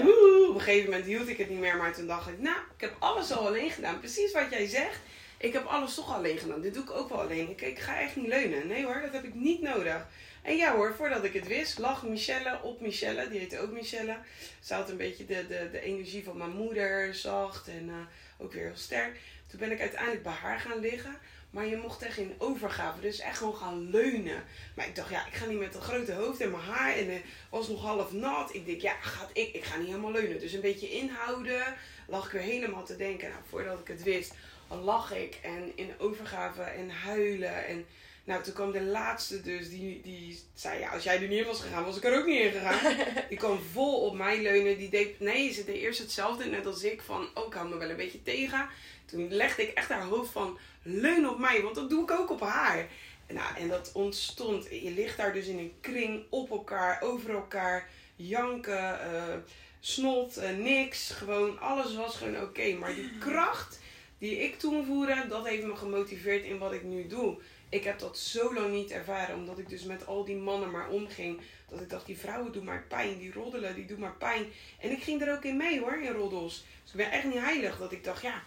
Op een gegeven moment hield ik het niet meer, maar toen dacht ik, nou, ik heb alles al alleen gedaan. Precies wat jij zegt. Ik heb alles toch alleen gedaan. Dit doe ik ook wel alleen. Ik, ik ga echt niet leunen. Nee hoor, dat heb ik niet nodig. En ja hoor, voordat ik het wist, lag Michelle op Michelle. Die heette ook Michelle. Ze had een beetje de, de, de energie van mijn moeder, zacht en eh, ook weer heel sterk. Toen ben ik uiteindelijk bij haar gaan liggen. Maar je mocht echt in overgave, dus echt gewoon gaan leunen. Maar ik dacht, ja, ik ga niet met dat grote hoofd en mijn haar. En het was nog half nat. Ik denk, ja, gaat ik, ik ga niet helemaal leunen. Dus een beetje inhouden. Lag ik weer helemaal te denken. Nou, voordat ik het wist, lag ik en in overgave en huilen. En nou, toen kwam de laatste dus, die, die zei, ja, als jij er niet in was gegaan, was ik er ook niet in gegaan. Die kwam vol op mij leunen. Die deed, nee, ze deed eerst hetzelfde, net als ik, van, oh, ik hou me wel een beetje tegen. Toen legde ik echt haar hoofd van, leun op mij, want dat doe ik ook op haar. Nou, en dat ontstond. Je ligt daar dus in een kring op elkaar, over elkaar, janken, eh, snot, eh, niks. Gewoon, alles was gewoon oké. Maar die kracht die ik toen voelde, dat heeft me gemotiveerd in wat ik nu doe. Ik heb dat zo lang niet ervaren, omdat ik dus met al die mannen maar omging. Dat ik dacht, die vrouwen doen maar pijn, die roddelen, die doen maar pijn. En ik ging er ook in mee hoor, in roddels. Dus ik ben echt niet heilig. Dat ik dacht, ja,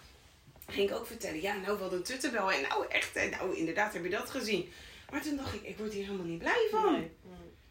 ging ik ook vertellen. Ja, nou wat een tuttenbel. En nou echt, en nou inderdaad heb je dat gezien. Maar toen dacht ik, ik word hier helemaal niet blij van. Nee.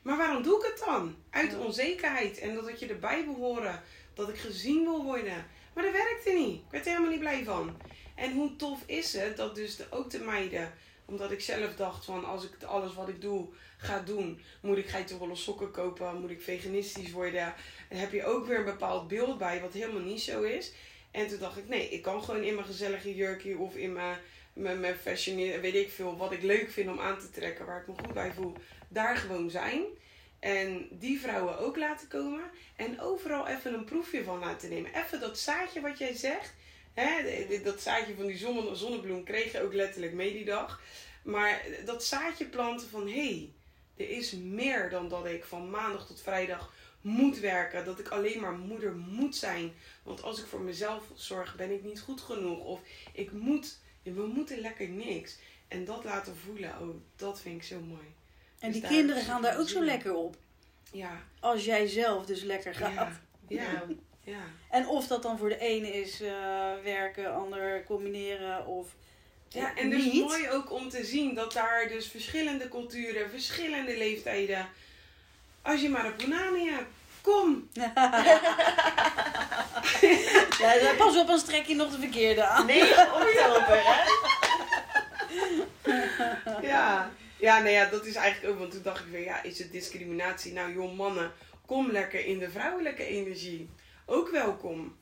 Maar waarom doe ik het dan? Uit onzekerheid en dat je erbij wil horen. Dat ik gezien wil worden. Maar dat werkte niet. Ik werd er helemaal niet blij van. En hoe tof is het dat dus de, ook de meiden... Omdat ik zelf dacht van als ik alles wat ik doe ga doen... Moet ik geitenwolle sokken kopen? Moet ik veganistisch worden? Dan heb je ook weer een bepaald beeld bij wat helemaal niet zo is. En toen dacht ik nee, ik kan gewoon in mijn gezellige jurkje of in mijn, mijn, mijn fashion... Weet ik veel, wat ik leuk vind om aan te trekken. Waar ik me goed bij voel. Daar gewoon zijn. En die vrouwen ook laten komen. En overal even een proefje van laten nemen. Even dat zaadje wat jij zegt. Hè, dat zaadje van die zonne, zonnebloem kreeg je ook letterlijk mee die dag. Maar dat zaadje planten van... Hé, hey, er is meer dan dat ik van maandag tot vrijdag moet werken. Dat ik alleen maar moeder moet zijn. Want als ik voor mezelf zorg, ben ik niet goed genoeg. Of ik moet... We moeten lekker niks. En dat laten voelen, oh, dat vind ik zo mooi. En Dus die daar kinderen gaan daar ook zo lekker op. Ja, Als jij zelf dus lekker gaat. ja, ja, ja. En of dat dan voor de ene is eh, werken, ander combineren of Ja, en dus niet. mooi ook om te zien dat daar dus verschillende culturen, verschillende leeftijden. Als je maar een punani hebt, kom. Ja, pas op, dan trek je nog de verkeerde aan. 9 oktober, hè? Ja. Ja, nou ja, dat is eigenlijk ook, want toen dacht ik weer, ja, is het discriminatie? Nou, joh, mannen, kom lekker in de vrouwelijke energie. Ook welkom.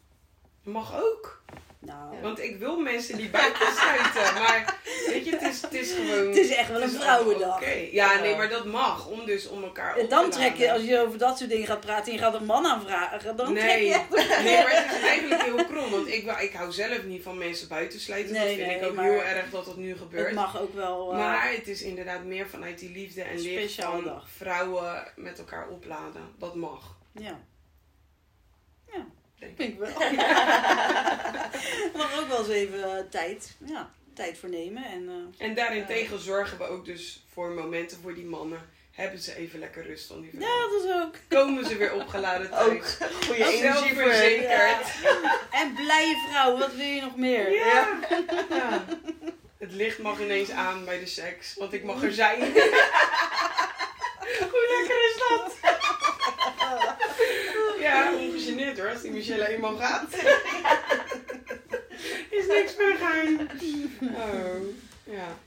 Mag ook. Nou, Want ik wil mensen die buiten sluiten. Maar weet je, het is, het is gewoon. het is echt wel een vrouwendag. Oké. Ja, nee, maar dat mag. Om dus om elkaar En op dan te trek je, als je over dat soort dingen gaat praten en je gaat een man aanvragen, dan trek Nee. je echt... nee, maar het is eigenlijk heel krom. Want ik, ik hou zelf niet van mensen buiten sluiten. dat vind nee, ik ook heel erg dat dat nu gebeurt. Het mag ook wel... eh, Maar het is inderdaad meer vanuit die liefde en licht Speciale van dag. vrouwen met elkaar opladen. Dat mag. Ja. Ja, Denk ik wel. mag ook wel eens even eh, tijd, ja, tijd voor nemen. En, eh, En daarentegen zorgen we ook dus voor momenten voor die mannen. Hebben ze even lekker rust van die vrouwen. ja, dat is ook. Komen ze weer opgeladen Ook thuis. goede energie voor hen. Zelfverzekerd. En blije vrouw, wat wil je nog meer? Ja. ja. Het licht mag ineens aan bij de seks, want ik mag er zijn. Hoe lekker is dat? Ja, ongegeneerd hoor, als die Michelle eenmaal gaat. Is niks meer geheim. Oh, ja.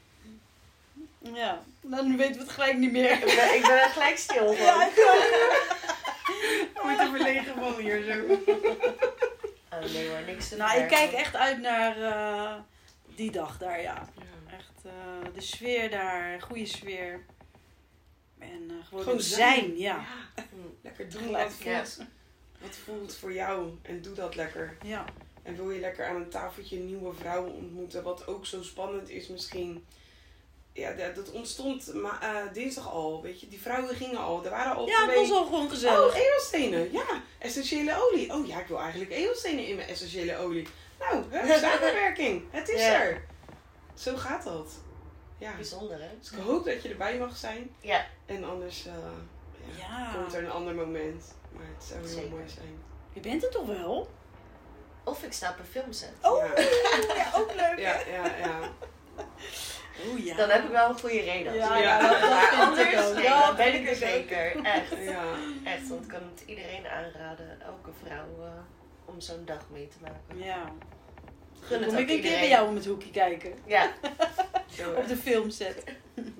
Ja, dan weten we het gelijk niet meer. Ik ben, ik ben er gelijk stil van. Ja, ik word er verlegen van hier zo. Oh nee hoor, niks te Nou, ik kijk echt uit naar eh, die dag daar, ja. Ja. Echt eh, de sfeer daar, goede sfeer. En eh, gewoon, Gewoon zijn, zijn. ja. Lekker doen Gelijk, wat voelt, voor jou en doe dat lekker. ja. En wil je lekker aan een tafeltje nieuwe vrouwen ontmoeten, wat ook zo spannend is misschien. Ja, dat, dat ontstond ma- eh, dinsdag al, weet je. Die vrouwen gingen al, er waren al Ja, het was al gewoon gezellig. Oh, edelstenen. Ja, essentiële olie. Oh ja, ik wil eigenlijk edelstenen in mijn essentiële olie. Nou, samenwerking. Het is Ja. er. Zo gaat dat. Ja. Bijzonder hè? Dus ik hoop dat je erbij mag zijn. Ja. En anders eh, ja, Ja. komt er een ander moment. Maar het zou heel Zeker. mooi zijn. Je bent er toch wel? Of ik sta op een filmset. Oh, Ja. ja, ook leuk. Ja, ja, ja. Oh ja. Dan heb ik wel een goede reden. Ja, Ja. dat, ik anders, ook. nee, Dat dan ben ik er zeker. Echt. ja. Echt, want ik kan het iedereen aanraden, elke vrouw, eh, om zo'n dag mee te maken. Ja. Gun het Kom ik een keer bij jou om het hoekje kijken. Ja, Op de filmset.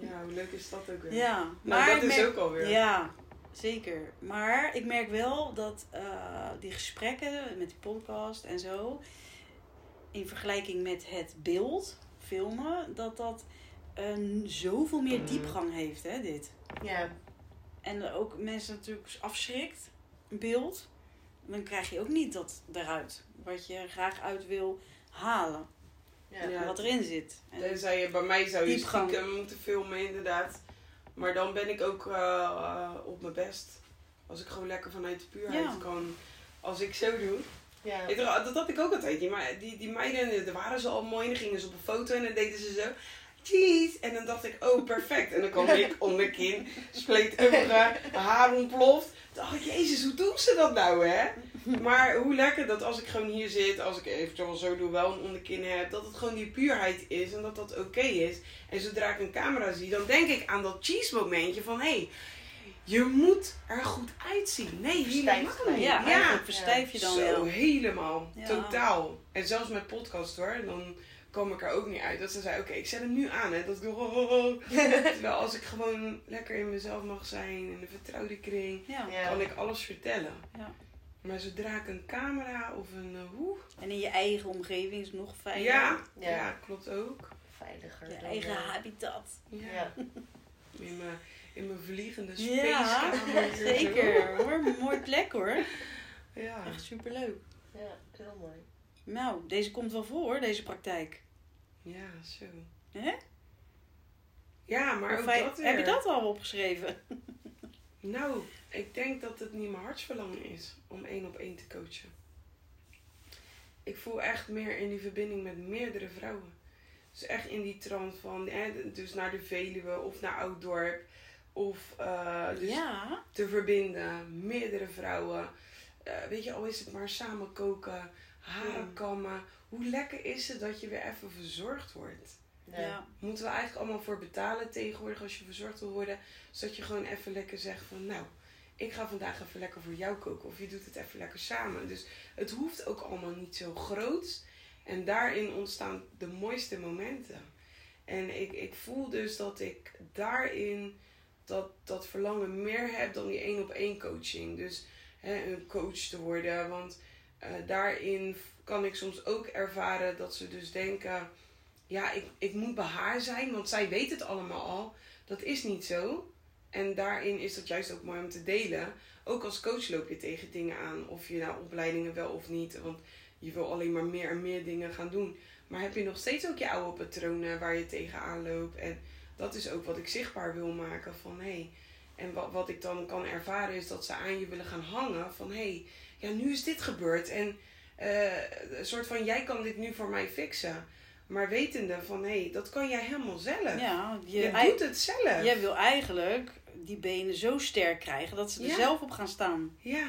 ja, hoe leuk is dat ook weer? Ja. Nou, Maar dat is ook alweer. Ja, zeker. Maar ik merk wel dat eh, die gesprekken met die podcast en zo, in vergelijking met het beeld, filmen, dat dat een zoveel meer diepgang heeft, hè, dit. ja, En ook mensen natuurlijk afschrikt, een beeld. Dan krijg je ook niet dat eruit, wat je graag uit wil halen, ja. Ja. wat erin zit. En- Tenzij je, bij mij zou je Diepgang. stiekem moeten filmen, inderdaad. Maar dan ben ik ook eh, eh, op mijn best. Als ik gewoon lekker vanuit de puurheid Ja. kan. Als ik zo doe. ja. Ik Dat had ik ook altijd. Die, maar die, die meiden, daar waren ze al mooi. En dan gingen ze op een foto en dan deden ze zo. Cheese! En dan dacht ik, oh perfect. En dan kwam ik onderkin, spleet ogen, haar ontploft. Dacht ik, jezus, hoe doen ze dat nou hè? Maar hoe lekker dat als ik gewoon hier zit, als ik eventueel zo doe, wel een onderkin heb, dat het gewoon die puurheid is en dat dat oké is. En zodra ik een camera zie, dan denk ik aan dat cheese momentje van, hé, hey, je moet er goed uitzien. Nee, helemaal niet. ja, ja. verstijf je dan Zo, wel. helemaal. Ja. Totaal. En zelfs met podcast hoor, dan kwam ik er ook niet uit. Dat ze zei, oké, ik zet hem nu aan. Hè. Dat ik doe, oh, oh, oh. Terwijl als ik gewoon lekker in mezelf mag zijn, in een vertrouwde kring. Ja. kan ik alles vertellen. Ja. Maar zodra ik een camera of een uh, hoe, En in je eigen omgeving is het nog fijner. ja, ja, Ja. klopt ook. Veiliger. Je dan, eigen eh, habitat. Ja. Ja. In mijn in mijn vliegende Ja, spacekamer. zeker hoor. Mooi plek hoor. Ja. Echt superleuk. ja, heel mooi. Nou, deze komt wel voor, deze praktijk. ja, zo. Hè? Ja, maar Of ook wij- dat weer. heb je dat al opgeschreven? Nou, ik denk dat het niet mijn hartsverlangen is om één op één te coachen. Ik voel echt meer in die verbinding met meerdere vrouwen. Dus echt in die trant van, dus naar de Veluwe of naar Ouddorp. Of eh, dus Ja. te verbinden, meerdere vrouwen. Eh, weet je, al is het maar samen koken, haren Mm. kammen. Hoe lekker is het dat je weer even verzorgd wordt? Ja. Ja. Moeten we eigenlijk allemaal voor betalen tegenwoordig als je verzorgd wil worden. Zodat je gewoon even lekker zegt van nou, ik ga vandaag even lekker voor jou koken. Of je doet het even lekker samen. Dus het hoeft ook allemaal niet zo groot. En daarin ontstaan de mooiste momenten. En ik, ik voel dus dat ik daarin dat, dat verlangen meer heb dan die één op één coaching. Dus hè, een coach te worden. Want eh, daarin kan ik soms ook ervaren dat ze dus denken: ja, ik, ik moet bij haar zijn, want zij weet het allemaal al. Dat is niet zo. En daarin is dat juist ook mooi om te delen. Ook als coach loop je tegen dingen aan. Of je nou opleidingen wel of niet. Want je wil alleen maar meer en meer dingen gaan doen. Maar heb je nog steeds ook je oude patronen waar je tegenaan loopt. En dat is ook wat ik zichtbaar wil maken. Van hé. Hey, en wat, wat ik dan kan ervaren is dat ze aan je willen gaan hangen. Van hé, hey, ja nu is dit gebeurd. En uh, een soort van jij kan dit nu voor mij fixen. Maar wetende van hé, hey, dat kan jij helemaal zelf. Ja, je, je doet het zelf. Jij wil eigenlijk die benen zo sterk krijgen dat ze er zelf op gaan staan. Ja,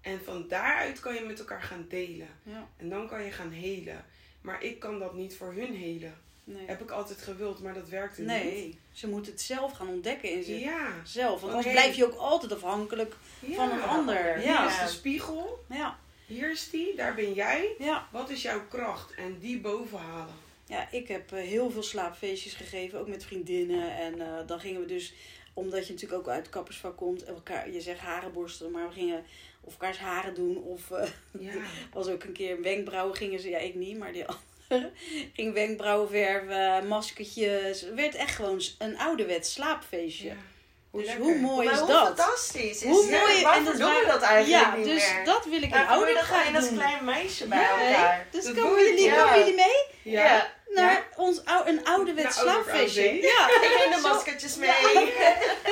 en van daaruit kan je met elkaar gaan delen. Ja. En dan kan je gaan helen. Maar ik kan dat niet voor hun helen. Nee. Heb ik altijd gewild, maar dat werkte nee. niet. Nee, ze moeten het zelf gaan ontdekken in zichzelf. Want anders blijf je ook altijd afhankelijk van een ander. Ja. Hier is de spiegel. Ja. Hier is die, daar ben jij. Ja. Wat is jouw kracht? En die bovenhalen. Ja, ik heb eh, heel veel slaapfeestjes gegeven, ook met vriendinnen. En uh, dan gingen we dus, omdat je natuurlijk ook uit het kappersvak komt, elkaar, je zegt haren borstelen, maar we gingen of elkaars haren doen. Of uh, ja. was ook een keer wenkbrauwen gingen ze, ja ik niet, maar die andere ging wenkbrauwen verven, maskertjes. Het werd echt gewoon een ouderwets slaapfeestje. Ja. Dus hoe mooi is hoe dat? fantastisch. Is, hoe mooi ja, en dat doen we dat eigenlijk ja, niet dus meer? dat wil ik in ouder dat gaan doen. als klein meisje bij elkaar. Dus komen jullie, komen jullie mee? Ja. Naar ons ou een ouderwets slaapfeestje. Ja, ik neem de maskertjes mee.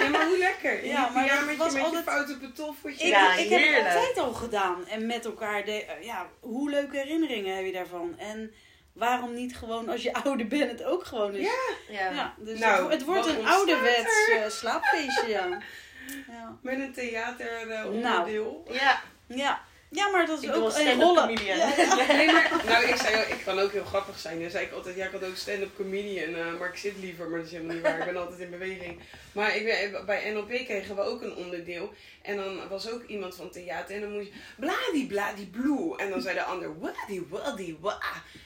Ja, maar hoe lekker. Ja, maar ja, met was je, met altijd... je foute pantoffeltje. Ik, Ja, ik heb het altijd al gedaan. En met elkaar, de, ja, hoe leuke herinneringen heb je daarvan? En waarom niet gewoon, als je ouder bent, het ook gewoon is? Ja. Ja. Ja, dus Nou, het, het wordt een ouderwets er? eh, slaapfeestje, ja. ja. Met een theater uh, Nou. onderdeel. Ja, Ja. Ja, maar dat is ik ook een stand-up rollen. comedian. Ja. Nee, maar nou, ik zei, ik kan ook heel grappig zijn. Dan zei ik altijd, ja, ik had ook stand-up comedian, eh, maar ik zit liever, maar dat is helemaal niet waar. Ik ben altijd in beweging. Maar ik ben, bij NLP kregen we ook een onderdeel. En dan was ook iemand van theater en dan moest je bladi bladi blue. En dan zei de ander, waddy waddy wa.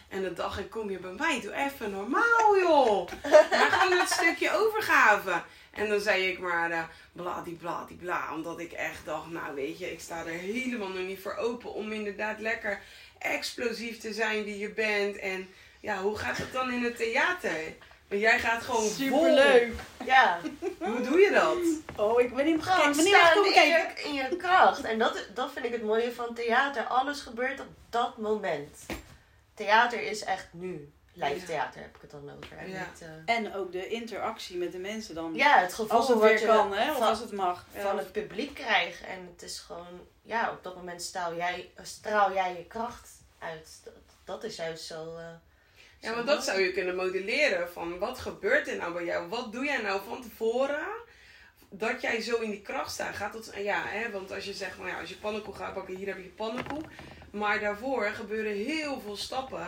En dan dacht ik, kom je bij mij, doe even normaal joh. Maar gewoon het stukje overgave. En dan zei ik maar uh, bladi bladi bla. Omdat ik echt dacht, nou weet je, ik sta er helemaal nog niet voor open om inderdaad lekker explosief te zijn die je bent. En ja, hoe gaat het dan in het theater? Want jij gaat gewoon Superleuk. ja. vol. Hoe doe je dat? Oh, ik ben niet Gewoon gekeken. Wanneer mag ik staan in je, in je kracht. En dat, dat vind ik het mooie van theater. Alles gebeurt op dat moment. Theater is echt nu. Live Ja. theater heb ik het dan over. En Ja. niet, eh, En ook de interactie met de mensen dan. ja, het gevoel Als het wat weer je kan, hè? Of van, als het mag. Ja. van het publiek krijgt. En het is gewoon, ja, op dat moment straal jij, straal jij je kracht uit. Dat, dat is juist zo. eh, Ja, want dat zou je kunnen modelleren. Van wat gebeurt er nou bij jou? Wat doe jij nou van tevoren? Dat jij zo in die kracht staat. Gaat dat, ja, hè, want als je zegt, nou ja, als je pannenkoek gaat bakken, hier heb je je pannenkoek. Maar daarvoor gebeuren heel veel stappen.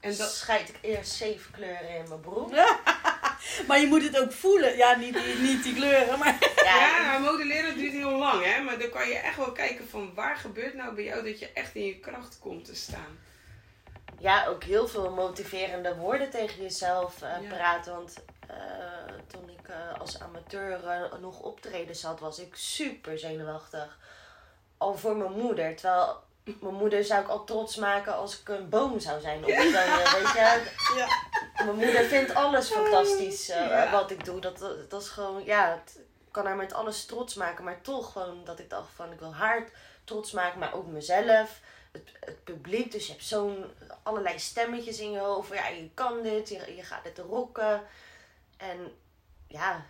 En dat, Scheid ik eerst zeven kleuren in mijn broek. Maar je moet het ook voelen. Ja, niet die, niet die kleuren, maar... ja, maar modelleren duurt heel lang, hè. Maar dan kan je echt wel kijken van waar gebeurt nou bij jou dat je echt in je kracht komt te staan. ja, ook heel veel motiverende woorden tegen jezelf eh, Ja. praten. Want eh, toen ik eh, als amateur eh, nog optreden had, was ik super zenuwachtig. Al voor mijn moeder. Terwijl mijn moeder zou ik al trots maken als ik een boom zou zijn. Of zo, eh, weet je. Ja. Mijn moeder vindt alles fantastisch eh, Ja. wat ik doe. Dat, dat, dat is gewoon, ja, het ik kan haar met alles trots maken. Maar toch gewoon dat ik dacht van, ik wil haar trots maken, maar ook mezelf. Het, het publiek, dus je hebt zo'n allerlei stemmetjes in je hoofd. Ja, je kan dit, je, je gaat dit rocken. En ja,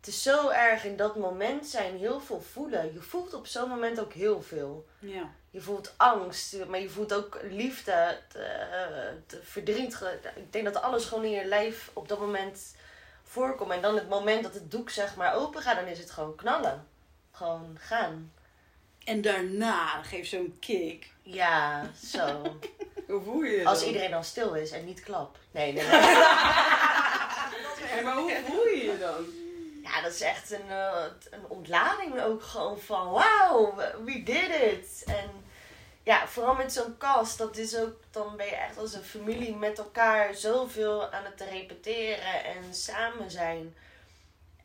het is zo erg in dat moment zijn heel veel voelen. Je voelt op zo'n moment ook heel veel. Ja. Je voelt angst, maar je voelt ook liefde, het, eh, het verdriet. Ik denk dat alles gewoon in je lijf op dat moment voorkomt. En dan het moment dat het doek zeg maar open gaat, dan is het gewoon knallen. Gewoon gaan. En daarna geeft zo'n kick. Ja, zo. Hoe voel je je Als dan? iedereen dan stil is en niet klap. Nee, nee, nee. Maar hoe voel je je dan? Ja, dat is echt een, eh, een ontlading ook gewoon van wauw, we did it. En ja, vooral met zo'n cast, dat is ook, dan ben je echt als een familie met elkaar zoveel aan het repeteren en samen zijn.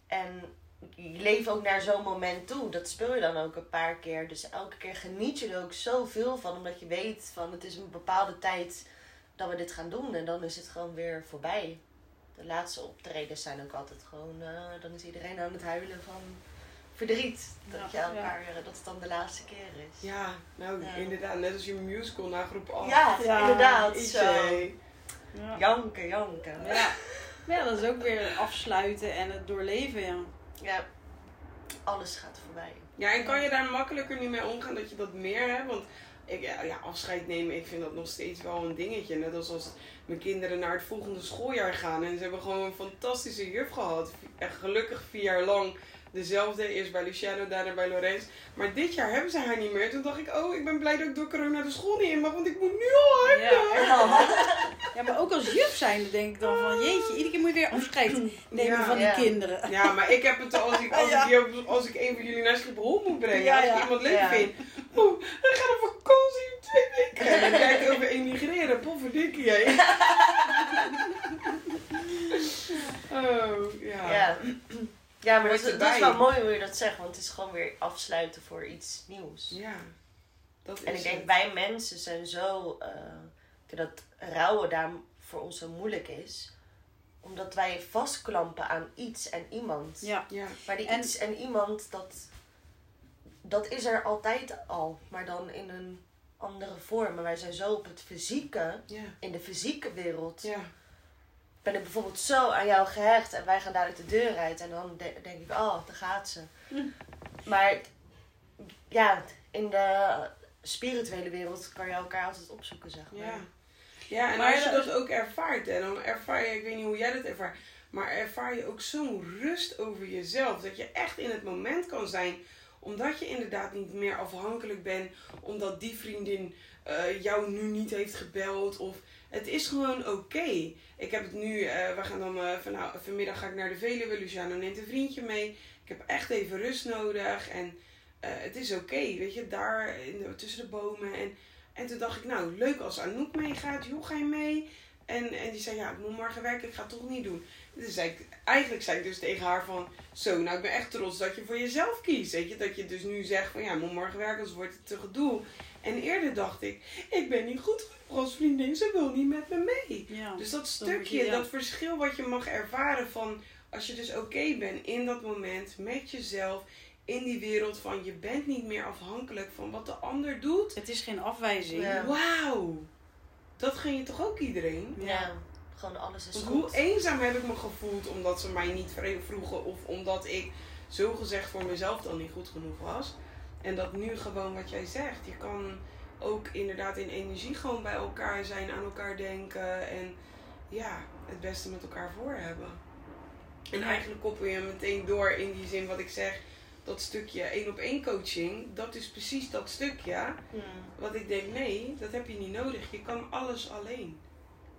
En je leeft ook naar zo'n moment toe. Dat speel je dan ook een paar keer. Dus elke keer geniet je er ook zoveel van. Omdat je weet van het is een bepaalde tijd dat we dit gaan doen. En dan is het gewoon weer voorbij. De laatste optredens zijn ook altijd gewoon... eh, dan is iedereen aan het huilen van verdriet. Dat, je Ja, elkaar, dat het dan de laatste keer is. Ja, nou Ja. inderdaad. Net als je musical na groep 8. Ja, Ja, inderdaad. Zo. Ja. Janken, janken. Ja. Maar ja, dat is ook weer afsluiten en het doorleven, ja. Ja, alles gaat voorbij. Ja, en kan je daar makkelijker nu mee omgaan dat je dat meer hebt? Want ik, ja, ja, afscheid nemen, ik vind dat nog steeds wel een dingetje. Net als als mijn kinderen naar het volgende schooljaar gaan. En ze hebben gewoon een fantastische juf gehad. Echt gelukkig vier jaar lang dezelfde. Eerst bij Luciano, daarna bij Lorenz. Maar dit jaar hebben ze haar niet meer. Toen dacht ik, oh, ik ben blij dat ik door corona de school niet in mag. Want ik moet nu al huilen. Ja. ja, maar ook als juf zijnde denk ik dan van jeetje, iedere keer moet je weer afscheid nemen Ja. van die Ja. kinderen. Ja, maar ik heb het al als ik, als, Ja. ik, hier- als ik een van jullie naar Schiphol moet brengen. Ja, als ik iemand leuk Ja. vind. Oh, dan ga op vakantie in twee weken. En dan kijk ik over emigreren. Pofferdikkie, jij. Oh, ja. Ja. Maar dat, is- dat is erbij. wel mooi hoe je dat zegt, want het is gewoon weer afsluiten voor iets nieuws. Ja, dat is En ik denk, het. wij mensen zijn zo. eh, dat rouwen daar voor ons zo moeilijk is, omdat wij vastklampen aan iets en iemand. Ja. Ja, Maar die En- iets en iemand, dat, dat is er altijd al, maar dan in een andere vorm. Maar wij zijn zo op het fysieke, ja, in de fysieke wereld, ja. Ben ik bijvoorbeeld zo aan jou gehecht en wij gaan dadelijk de deur uit en dan de- denk ik, oh, daar gaat ze. Hm. Maar ja, in de spirituele wereld kan je elkaar altijd opzoeken, zeg maar. Ja. Ja, en Maar als je dat- dat ook ervaart, hè, dan ervaar je, ik weet niet hoe jij dat ervaart, maar ervaar je ook zo'n rust over jezelf. Dat je echt in het moment kan zijn, omdat je inderdaad niet meer afhankelijk bent, omdat die vriendin eh, jou nu niet heeft gebeld. Of het is gewoon oké. Ik heb het nu, eh, we gaan dan eh, van, nou, vanmiddag ga ik naar de Veluwe, Luciano neemt een vriendje mee. Ik heb echt even rust nodig en eh, het is oké, weet je, daar in tussen de bomen en en toen dacht ik, nou, leuk als Anouk meegaat. Joh, ga je mee? En, en die zei, ja, ik moet morgen werken. Ik ga het toch niet doen. Dus ik, eigenlijk zei ik dus tegen haar van... Zo, nou, ik ben echt trots dat je voor jezelf kiest. Weet je, dat je dus nu zegt van... Ja, ik moet morgen werken, anders wordt het te gedoe. En eerder dacht ik, ik ben niet goed genoeg als vriendin. Ze wil niet met me mee. Ja. Dus dat stukje, je- ja. dat verschil wat je mag ervaren van... Als je dus oké bent in dat moment met jezelf... In die wereld van je bent niet meer afhankelijk van wat de ander doet. Het is geen afwijzing. Ja. Wauw. Dat gun je toch ook iedereen? Ja, gewoon alles is Want goed. hoe eenzaam heb ik me gevoeld omdat ze mij niet vroegen of omdat ik zo gezegd voor mezelf dan niet goed genoeg was. En dat nu gewoon wat jij zegt. Je kan ook inderdaad in energie gewoon bij elkaar zijn, aan elkaar denken en ja, het beste met elkaar voor hebben. En Ja. eigenlijk koppel je meteen door in die zin wat ik zeg. Dat stukje één op één coaching, dat is precies dat stukje. Hmm. Wat ik denk, nee, dat heb je niet nodig. Je kan alles alleen.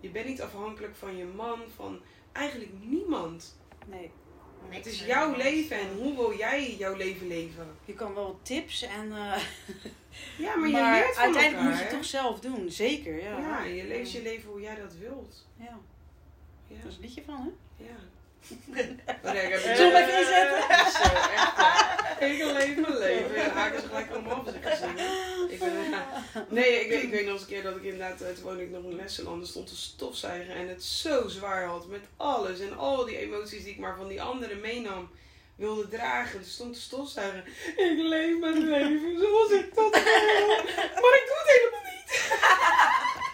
Je bent niet afhankelijk van je man, van eigenlijk niemand. Nee. Niks Het is en jouw leven en hoe wil jij jouw leven leven? Je kan wel tips en. eh, Ja, maar, maar je leert van uiteindelijk elkaar, moet je het toch zelf doen, zeker. Ja, Ja, je leeft je leven hoe jij dat wilt. Ja, Ja, daar is een liedje van, hè? ja. Maar ik heb het- Zullen we even inzetten? Ja, Zo, echt. Ik leef mijn leven. Ja, haken ze gelijk allemaal ik ga zingen. Ik ben, ja. Nee, ik, weet- ik weet nog eens een keer dat ik inderdaad, eh, toen woonde ik nog in Lesseland, er stond te stofzuigen en het zo zwaar had met alles en al die emoties die ik maar van die anderen meenam, wilde dragen. Dus stond te stofzuigen. Ik leef mijn leven zoals ik dat wil, maar ik doe het helemaal niet.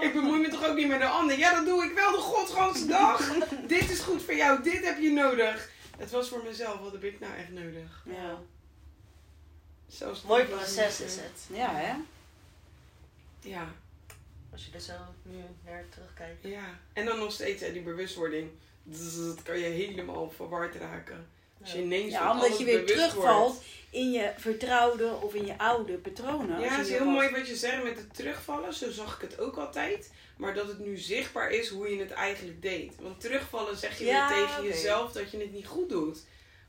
Ik bemoei me toch ook niet met de ander. Ja, dat doe ik wel de godganse dag. dit is goed voor jou, dit heb je nodig. Het was voor mezelf, wat heb ik nou echt nodig? Ja, Zelfs Mooi proces is het. ja hè? Ja, Als je er zo nu naar terugkijkt. ja. En dan nog steeds hè, die bewustwording. Dat kan je helemaal verward raken. Als je ineens Ja, omdat alles je weer terugvalt wordt. in je vertrouwde of in je oude patronen. Ja, het is heel mooi wat je zegt met het terugvallen. Zo zag ik het ook altijd. Maar dat het nu zichtbaar is hoe je het eigenlijk deed. Want terugvallen zeg je Ja, weer tegen jezelf dat je het niet goed doet.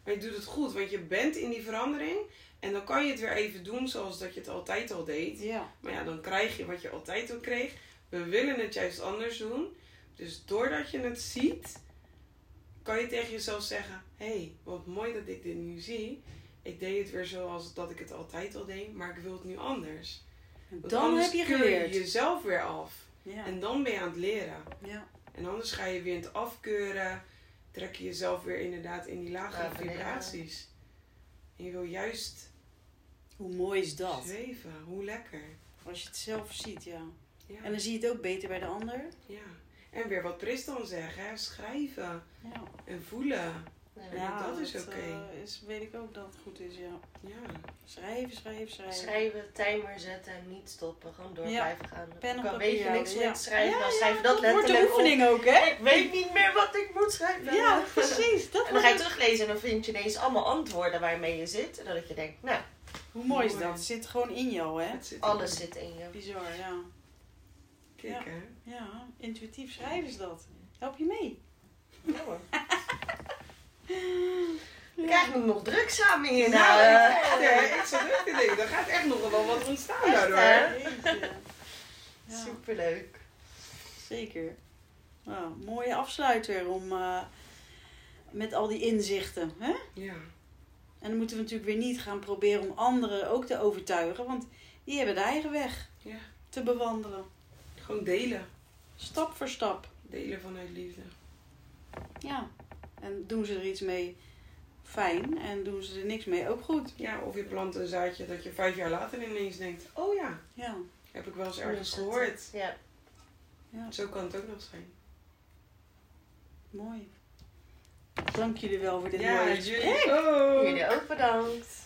Maar je doet het goed, want je bent in die verandering. En dan kan je het weer even doen zoals dat je het altijd al deed. Ja, Maar ja, dan krijg je wat je altijd al kreeg. We willen het juist anders doen. Dus doordat je het ziet, kan je tegen jezelf zeggen: Hé, hey, wat mooi dat ik dit nu zie. Ik deed het weer zoals dat ik het altijd al deed, maar ik wil het nu anders. Want dan anders heb je geleerd. je jezelf weer af. Ja. En dan ben je aan het leren. ja. En anders ga je weer in het afkeuren. Trek je jezelf weer inderdaad in die lagere Ja, vibraties. En je wil juist Hoe mooi is dat? zweven. Hoe lekker. Als je het zelf ziet, ja. Ja. En dan zie je het ook beter bij de ander. ja. En weer wat Pris dan zegt, hè? schrijven Ja, en voelen. Ja. dat is oké. eh, is, weet ik ook dat het goed is, ja. Ja. Schrijven, schrijven, schrijven. Schrijven, timer zetten en niet stoppen. Gewoon door Ja. blijven gaan. Pen papier weet je niks ja. schrijven, Ja, dan ja, schrijf je dat wordt de letterlijk op. oefening ook, hè? Ik weet niet meer wat ik moet schrijven. Ja, precies. Dat En dan ga je wordt- teruglezen en dan vind je ineens allemaal antwoorden waarmee je zit. En dan dat je denkt, nou, Hoe mooi is dat? Het zit gewoon in jou, hè? Zit alles zit in je. Bizar, ja. Kijk, Ja. hè? Ja, intuïtief schrijven is dat. Help je mee? Ja, hoor. We krijgen nog druk samen hier. Nou, Nou, ik, ja, ik zat ook te denken, er gaat echt nog wel wat ontstaan Echt, daardoor. hè? Ja, Superleuk. zeker. Nou, mooie afsluiter om eh, met al die inzichten. Hè? Ja. En dan moeten we natuurlijk weer niet gaan proberen om anderen ook te overtuigen, want die hebben de eigen weg Ja. te bewandelen. Gewoon delen. Stap voor stap. Delen vanuit liefde. Ja. En doen ze er iets mee, fijn. En doen ze er niks mee, ook goed. Ja, of je plant een zaadje dat je vijf jaar later ineens denkt, oh ja, Ja. heb ik wel eens ergens gehoord. Ja. ja. Zo kan het ook nog zijn. Mooi. Dank jullie wel voor dit Ja, mooie gesprek. jullie ook. Jullie ook bedankt.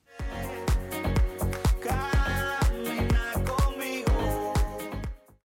Hey.